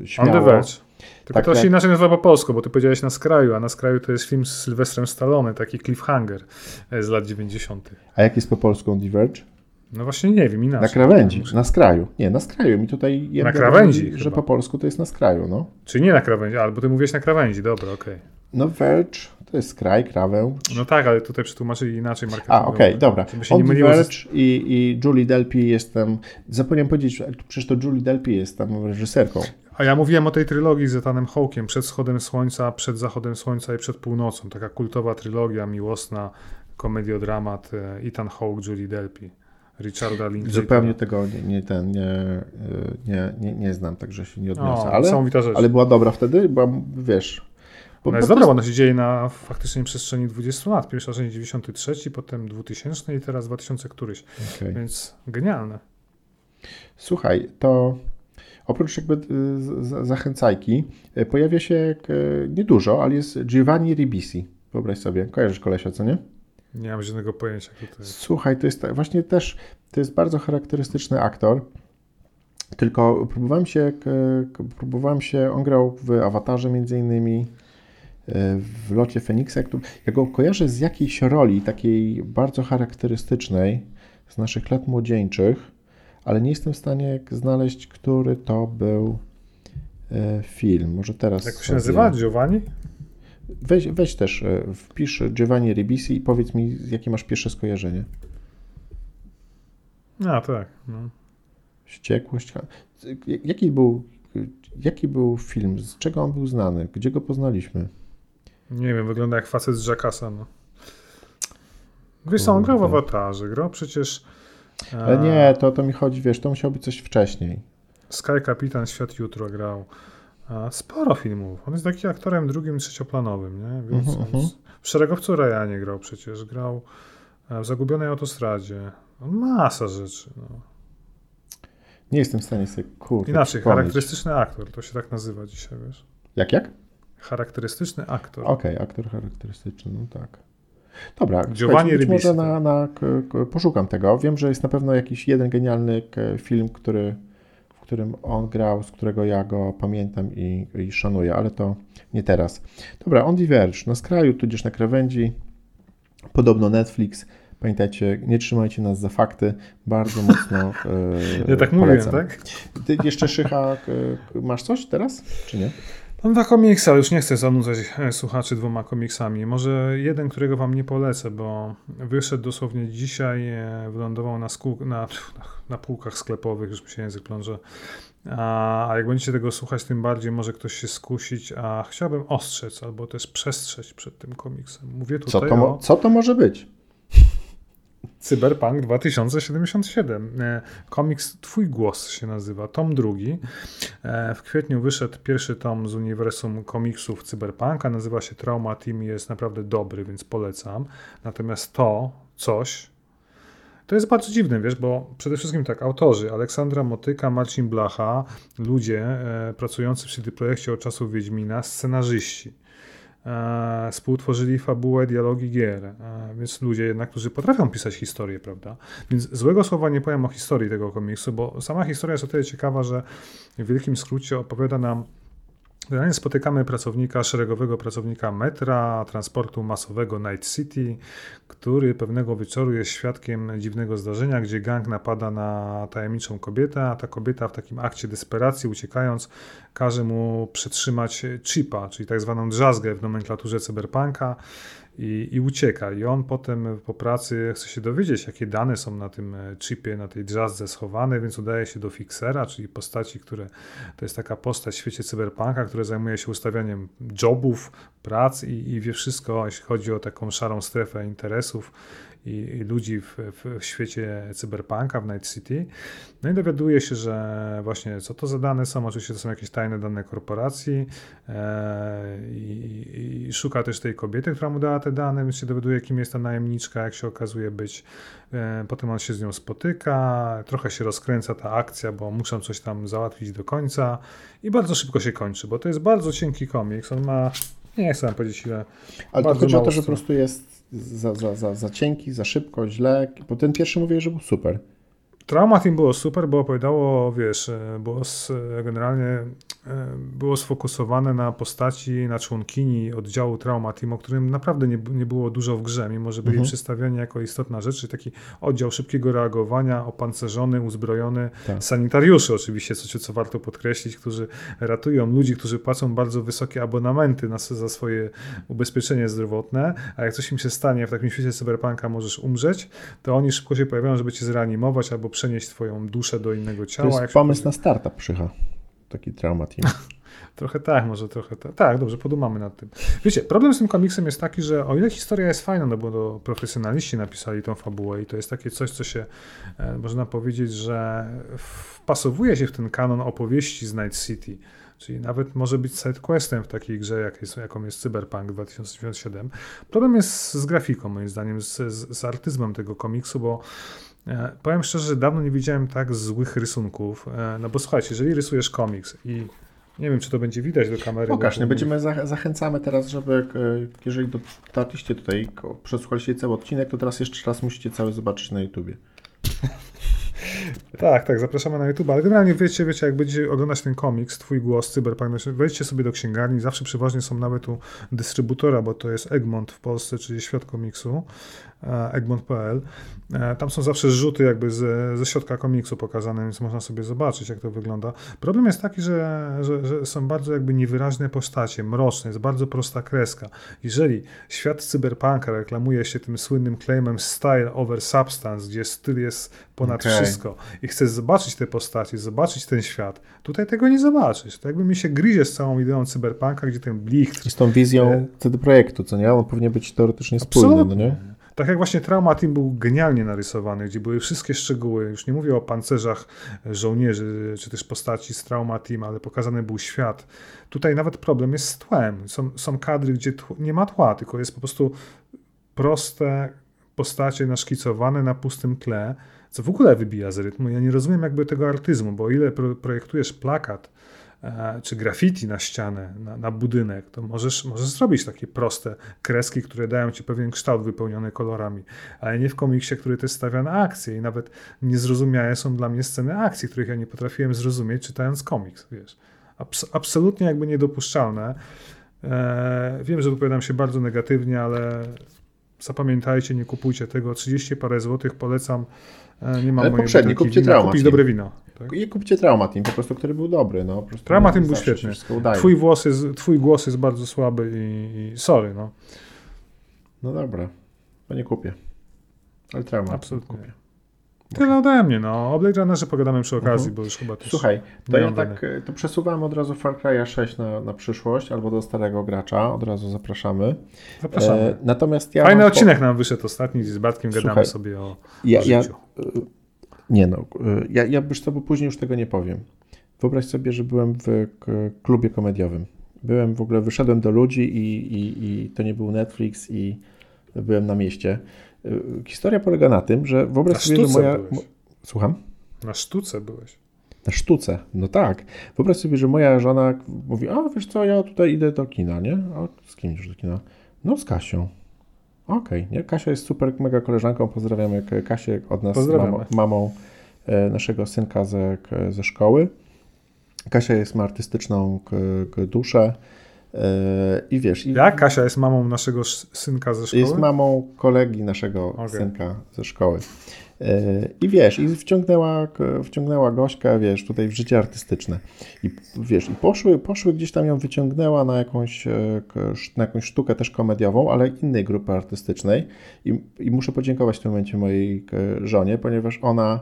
yy, śmiało. On the verge. Tylko tak, to się inaczej nazywa po polsku, bo ty powiedziałeś na skraju, a na skraju to jest film z Sylwestrem Stallone, taki cliffhanger e, z lat 90. A jak jest po polsku On the Verge? No właśnie nie wiem, inaczej. Na krawędzi, na skraju. Nie, na skraju. Mi tutaj na krawędzi, że chyba. po polsku to jest na skraju, no. Czyli nie na krawędzi, albo ty mówiłeś na krawędzi, dobra, okej. Okay. No Verge to jest skraj, krawędź. No tak, ale tutaj przetłumaczyli inaczej marketingowo. A, okej, okay, dobra. On Verge i, i Julie Delpy jestem, zapomniałem powiedzieć, przecież to Julie Delpy jest tam reżyserką. A ja mówiłem o tej trylogii z Etanem Hawkiem, przed wschodem słońca, przed zachodem słońca i przed północą. Taka kultowa trylogia miłosna, komediodramat e, Ethan Hawke, Julie Delpy. Richarda Lindsay. Zupełnie tego nie, nie, ten, nie, nie, nie, nie znam, także się nie odniosę. O, ale, ale była dobra wtedy, bo wiesz... Bo, ona jest dobra, bo ona się dzieje na faktycznie przestrzeni 20 lat. Pierwsza część 93, potem 2000 i teraz 2000 któryś. Okay. Więc genialne. Słuchaj, to oprócz jakby y, zachęcajki y, pojawia się y, niedużo, ale jest Giovanni Ribisi. Wyobraź sobie, kojarzysz kolesia, co nie? Nie mam żadnego pojęcia, kto to jest. Słuchaj, to jest właśnie też, to jest bardzo charakterystyczny aktor. Tylko próbowałem się, próbowałem się, on grał w Awatarze między innymi, w Locie Feniksa. Ja go kojarzę z jakiejś roli takiej bardzo charakterystycznej z naszych lat młodzieńczych, ale nie jestem w stanie znaleźć, który to był e, film. Może teraz. Jak się nazywa? Giovanni? Weź, weź też, e, wpisz Giovanni Ribisi i powiedz mi, jakie masz pierwsze skojarzenie. A, tak. No. Wściekłość. Jaki był, jaki był film? Z czego on był znany? Gdzie go poznaliśmy? Nie wiem, wygląda jak facet z Jackasa. No. Wiesz on grał w awatarze, grał przecież... Ale nie, to, to mi chodzi, wiesz, to musiało być coś wcześniej. Sky Kapitan Świat Jutro grał. Sporo filmów. On jest takim aktorem drugim, trzecioplanowym, nie? Więc uh -huh. w Szeregowcu Rejanie grał przecież, grał e, w Zagubionej Autostradzie. Masa rzeczy. No. Nie jestem w stanie sobie, kurde, Inaczej, charakterystyczny aktor, to się tak nazywa dzisiaj, wiesz? Jak, jak? Charakterystyczny aktor. Okej, okay, aktor charakterystyczny, no tak. Dobra, Giovanni Rybis, może na, na, poszukam tego. Wiem, że jest na pewno jakiś jeden genialny film, który którym on grał, z którego ja go pamiętam i, i szanuję, ale to nie teraz. Dobra, On Diverge, na skraju, tudzież na krawędzi, podobno Netflix, Pamiętajcie, nie trzymajcie nas za fakty. Bardzo mocno. Yy, ja tak mówię, tak? Ty jeszcze Szycha, masz coś teraz, czy nie? Mam dwa komiksy, ale już nie chcę zanudzać e, słuchaczy dwoma komiksami. Może jeden, którego wam nie polecę, bo wyszedł dosłownie dzisiaj, e, wylądował na, skół, na, na półkach sklepowych, już mi się język pląże. A, a jak będziecie tego słuchać, tym bardziej może ktoś się skusić, a chciałbym ostrzec albo też przestrzec przed tym komiksem. Mówię tutaj co to, o... co to może być? Cyberpunk 2077. E, komiks Twój Głos się nazywa, tom drugi. E, w kwietniu wyszedł pierwszy tom z uniwersum komiksów Cyberpunka, nazywa się Trauma Team i jest naprawdę dobry, więc polecam. Natomiast to coś, to jest bardzo dziwne, wiesz, bo przede wszystkim tak, autorzy Aleksandra Motyka, Marcin Blacha, ludzie e, pracujący przy tym projekcie od czasów Wiedźmina, scenarzyści e, współtworzyli fabułę, dialogi gier, e, więc ludzie jednak, którzy potrafią pisać historię, prawda? Więc złego słowa nie powiem o historii tego komiksu, bo sama historia jest o tyle ciekawa, że w wielkim skrócie opowiada nam Generalnie spotykamy pracownika, szeregowego pracownika metra, transportu masowego Night City, który pewnego wieczoru jest świadkiem dziwnego zdarzenia, gdzie gang napada na tajemniczą kobietę, a ta kobieta w takim akcie desperacji, uciekając, każe mu przetrzymać chipa, czyli tak zwaną drzazgę w nomenklaturze cyberpunka i, i ucieka. I on potem po pracy chce się dowiedzieć, jakie dane są na tym e, chipie, na tej jazzce schowane, więc udaje się do fixera, czyli postaci, które to jest taka postać w świecie cyberpunka, która zajmuje się ustawianiem jobów, prac i, i wie wszystko, jeśli chodzi o taką szarą strefę interesów i, ludzi w, w, świecie cyberpunka, w Night City. No i dowiaduje się, że właśnie co to za dane są, oczywiście to są jakieś tajne dane korporacji e, i, i, szuka też tej kobiety, która mu dała te dane, więc się dowiaduje, kim jest ta najemniczka, jak się okazuje być. E, potem on się z nią spotyka, trochę się rozkręca ta akcja, bo muszą coś tam załatwić do końca i bardzo szybko się kończy, bo to jest bardzo cienki komiks, on ma nie chcę powiedzieć ile. Ale to chodzi o to, że po prostu jest za, za, za, za cienki, za szybko, źle, bo ten pierwszy mówię, że był super. Trauma Team było super, bo opowiadało, wiesz, e, było generalnie e, było sfokusowane na postaci, na członkini oddziału Trauma Team, o którym naprawdę nie, nie było dużo w grze, mimo że byli mhm. przedstawiani jako istotna rzecz, czyli taki oddział szybkiego reagowania, opancerzony, uzbrojony, tak. sanitariuszy oczywiście, co, co warto podkreślić, którzy ratują ludzi, którzy płacą bardzo wysokie abonamenty na, za swoje ubezpieczenie zdrowotne, a jak coś im się stanie w takim świecie cyberpunka, możesz umrzeć, to oni szybko się pojawiają, żeby cię zreanimować albo przenieść twoją duszę do innego ciała. To jest pomysł na startup przycha. Taki trauma team. trochę tak, może trochę tak. Tak, dobrze, podumamy nad tym. Wiecie, problem z tym komiksem jest taki, że o ile historia jest fajna, no bo to profesjonaliści napisali tą fabułę i to jest takie coś, co się, e, można powiedzieć, że wpasowuje się w ten kanon opowieści z Night City. Czyli nawet może być sidequestem w takiej grze, jak jest, jaką jest Cyberpunk 2077. Problem jest z grafiką, moim zdaniem, z, z, z artyzmem tego komiksu, bo powiem szczerze, że dawno nie widziałem tak złych rysunków. E, no bo słuchajcie, jeżeli rysujesz komiks i nie wiem, czy to będzie widać do kamery. Pokaż, nie będziemy zachęcamy teraz, żeby jeżeli dotarliście tutaj, przesłuchaliście cały odcinek, to teraz jeszcze raz musicie cały zobaczyć na YouTubie. tak, tak, zapraszamy na YouTube, ale generalnie wiecie, wiecie, jak będziecie oglądać ten komiks, twój głos, Cyberpunk, wejdźcie sobie do księgarni, zawsze przeważnie są nawet u dystrybutora, bo to jest Egmont w Polsce, czyli Świat Komiksu. E, egmont.pl. E, tam są zawsze zrzuty jakby ze, ze środka komiksu pokazane, więc można sobie zobaczyć, jak to wygląda. Problem jest taki, że, że, że, są bardzo jakby niewyraźne postacie, mroczne, jest bardzo prosta kreska. Jeżeli świat cyberpunka reklamuje się tym słynnym claimem style over substance, gdzie styl jest ponad okay. wszystko i chcesz zobaczyć te postacie, zobaczyć ten świat, tutaj tego nie zobaczysz. To jakby mi się gryzie z całą ideą cyberpunka, gdzie ten blicht... I z tą wizją e... CD Projektu, co nie? On powinien być teoretycznie spójny, no nie? Tak jak właśnie Trauma Team był genialnie narysowany, gdzie były wszystkie szczegóły, już nie mówię o pancerzach żołnierzy, czy też postaci z Trauma Team, ale pokazany był świat. Tutaj nawet problem jest z tłem. Są, są kadry, gdzie nie ma tła, tylko jest po prostu proste postacie naszkicowane na pustym tle, co w ogóle wybija z rytmu. Ja nie rozumiem jakby tego artyzmu, bo ile projektujesz plakat, czy graffiti na ścianę, na, na, budynek, to możesz, możesz zrobić takie proste kreski, które dają ci pewien kształt wypełniony kolorami, ale nie w komiksie, który też stawia na akcję i nawet niezrozumiałe są dla mnie sceny akcji, których ja nie potrafiłem zrozumieć czytając komiks, wiesz. Abs absolutnie jakby niedopuszczalne. E, wiem, że wypowiadam się bardzo negatywnie, ale zapamiętajcie, nie kupujcie tego. 30 parę złotych polecam. E, nie mam ale mojej poprzedni, kupcie wina, kupić dobre wino. Tak? I kupcie Traumatin, po prostu, który był dobry. No, Traumatin był świetny. Twój, włos jest, twój głos jest bardzo słaby i, i sorry. No. no dobra, to nie kupię. Ale Traumatin Absolutnie. kupię. Tyle ode mnie, no. O Blade Runnerze pogadamy przy okazji, mhm. bo już chyba też Słuchaj, to ja tak, to przesuwam od razu Far Cry 6 na, na przyszłość, albo do starego gracza, od razu zapraszamy. Zapraszamy. E, natomiast ja Fajny odcinek nam wyszedł ostatni, z Batkiem, gadamy Słuchaj, sobie o, ja, o życiu. Ja, nie no, y, ja, ja już to, bo później już tego nie powiem. Wyobraź sobie, że byłem w klubie komediowym. Byłem w ogóle, wyszedłem do ludzi i, i, i to nie był Netflix i byłem na mieście. Y, historia polega na tym, że wyobraź na sobie, że moja... Byłeś. Słucham? Na sztuce byłeś. Na sztuce, no tak. Wyobraź sobie, że moja żona mówi, a wiesz co, ja tutaj idę do kina, nie? A z kim już do kina? No z Kasią. Okej, okay, Kasia jest super mega koleżanką, pozdrawiamy Kasię od nas, mamą, mamą e, naszego synka ze, ze szkoły. Kasia jest ma artystyczną duszę i wiesz... I, Jak? Kasia jest mamą naszego synka ze szkoły? Jest mamą kolegi naszego okay. synka ze szkoły. I wiesz, i wciągnęła, wciągnęła Gośkę, wiesz, tutaj w życie artystyczne. I wiesz, i poszły, poszły gdzieś tam ją wyciągnęła na jakąś, e, na jakąś sztukę też komediową, ale innej grupy artystycznej. I, i muszę podziękować w tym momencie mojej żonie, ponieważ ona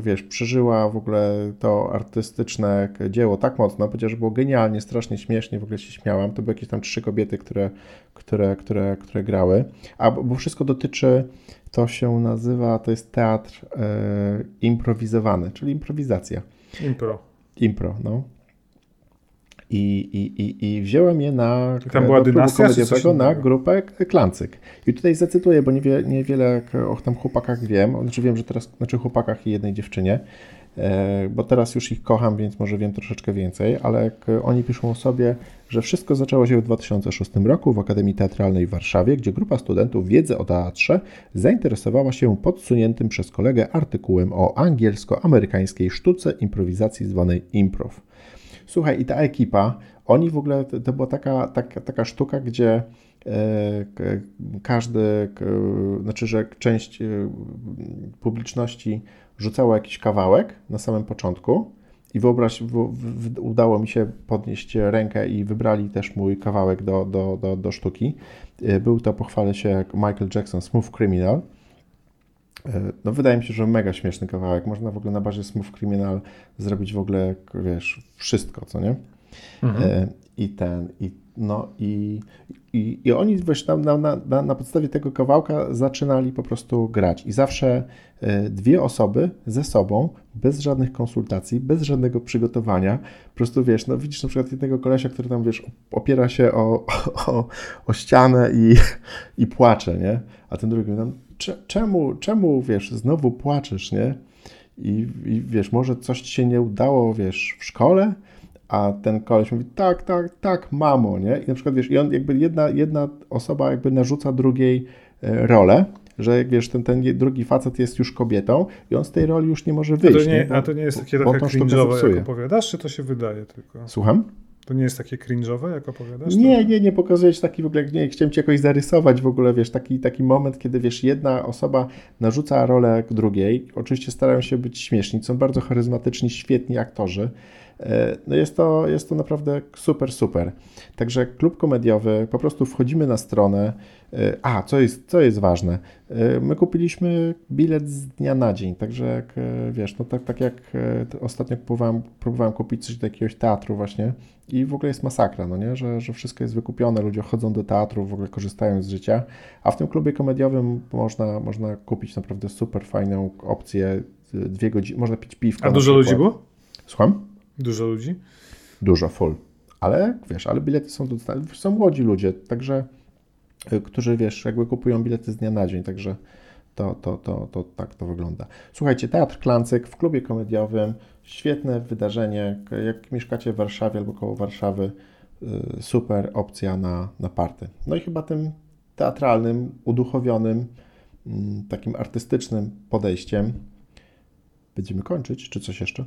wiesz, przeżyła w ogóle to artystyczne dzieło tak mocno, chociaż było genialnie, strasznie śmiesznie, w ogóle się śmiałam. To były jakieś tam trzy kobiety, które, które, które, które grały. A bo wszystko dotyczy, to się nazywa, to jest teatr e, improwizowany, czyli improwizacja. Impro. Impro, no. I, i, i, i wziąłem je na, tam była dynastia, na grupę Klancyk. I tutaj zacytuję, bo niewie, niewiele o tam chłopakach wiem. Znaczy wiem, że teraz, znaczy chłopakach i jednej dziewczynie, e, bo teraz już ich kocham, więc może wiem troszeczkę więcej, ale oni piszą o sobie, że wszystko zaczęło się w 2006 roku w Akademii Teatralnej w Warszawie, gdzie grupa studentów wiedzy o teatrze zainteresowała się podsuniętym przez kolegę artykułem o angielsko-amerykańskiej sztuce improwizacji zwanej improv. Słuchaj, i ta ekipa, oni w ogóle, to, była taka, taka, taka sztuka, gdzie e, każdy, znaczy, że część e, publiczności rzucała jakiś kawałek na samym początku i wyobraź, w, w, udało mi się podnieść rękę i wybrali też mój kawałek do, do, do, do sztuki. E, był to, pochwalę się, Michael Jackson, Smooth Criminal. No wydaje mi się, że mega śmieszny kawałek. Można w ogóle na bazie Smooth Criminal zrobić w ogóle, wiesz, wszystko, co nie? Mhm. E, I ten, i no i, i, i oni wiesz, na, na, na, na podstawie tego kawałka zaczynali po prostu grać. I zawsze e, dwie osoby ze sobą, bez żadnych konsultacji, bez żadnego przygotowania, po prostu wiesz, no widzisz na przykład jednego kolesia, który tam wiesz, opiera się o, o, o ścianę i, i płacze, nie? A ten drugi tam czemu, czemu, wiesz, znowu płaczesz, nie? I, I, wiesz, może coś ci się nie udało, wiesz, w szkole, a ten koleś mówi, tak, tak, tak, mamo, nie? I na przykład, wiesz, i on jakby jedna, jedna osoba jakby narzuca drugiej e, rolę, że jak wiesz, ten, ten drugi facet jest już kobietą i on z tej roli już nie może wyjść. A to nie, nie? Bo, a to nie jest takie trochę cringe'owe, jak opowiadasz, czy to się wydaje tylko? Słucham? To nie jest takie cringe'owe, jak opowiadasz? Nie, nie, nie pokazujesz taki w ogóle, nie, chciałem ci jakoś zarysować w ogóle, wiesz, taki, taki moment, kiedy, wiesz, jedna osoba narzuca rolę drugiej, oczywiście starają się być śmieszni, są bardzo charyzmatyczni, świetni aktorzy, no jest to, jest to naprawdę super, super. Także klub komediowy, po prostu wchodzimy na stronę, e, a, co jest, co jest ważne, e, my kupiliśmy bilet z dnia na dzień, także jak, wiesz, no tak, tak jak ostatnio próbowałem, próbowałem kupić coś do jakiegoś teatru właśnie, i w ogóle jest masakra, no nie? Że, że wszystko jest wykupione, ludzie chodzą do teatru, w ogóle korzystają z życia, a w tym klubie komediowym można, można kupić naprawdę super fajną opcję, dwie godziny, można pić piwko. A dużo ludzi było? Słucham? Dużo ludzi? Dużo, full. Ale wiesz, ale bilety są dostępne, są młodzi ludzie, także, y, którzy wiesz, jakby kupują bilety z dnia na dzień, także to, to, to, to tak to wygląda. Słuchajcie, Teatr Klancyk w klubie komediowym, świetne wydarzenie. Jak mieszkacie w Warszawie albo koło Warszawy, y, super opcja na, na party. No i chyba tym teatralnym, uduchowionym, mm, takim artystycznym podejściem będziemy kończyć, czy coś jeszcze?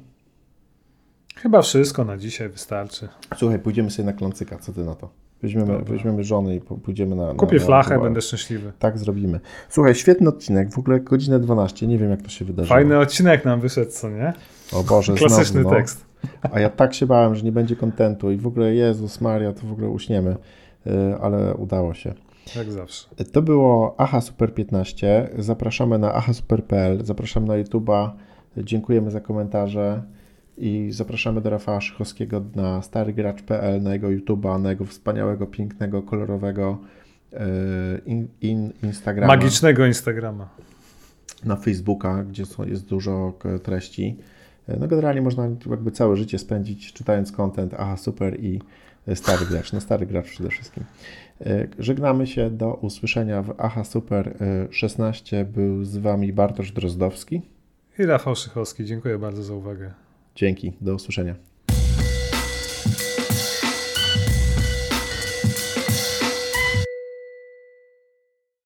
Chyba wszystko na dzisiaj wystarczy. Słuchaj, pójdziemy sobie na klącyka, co ty na to? Weźmiemy, weźmiemy żonę i pójdziemy na. Kupię na, flachę, na będę szczęśliwy. Tak zrobimy. Słuchaj, świetny odcinek, w ogóle godzinę 12, nie wiem jak to się wydarzyło. Fajny odcinek nam wyszedł, co nie? O Boże, Klasyczny znowu, no. tekst. A ja tak się bałem, że nie będzie kontentu i w ogóle Jezus Maria, to w ogóle uśniemy, y, ale udało się. Jak zawsze. To było Aha Super 15. Zapraszamy na ahasuper.pl, zapraszamy na YouTube'a. Dziękujemy za komentarze. I zapraszamy do Rafała Szychowskiego na starygracz.pl, na jego YouTube'a, na jego wspaniałego, pięknego, kolorowego e, in, in, Instagrama. Magicznego Instagrama. Na Facebooka, gdzie są, jest dużo treści. E, no generalnie można jakby całe życie spędzić czytając content, aha super i stary gracz, no stary gracz przede wszystkim. E, żegnamy się, do usłyszenia w Aha Super 16. Był z Wami Bartosz Drozdowski i Rafał Szychowski. Dziękuję bardzo za uwagę. Dzięki, do usłyszenia.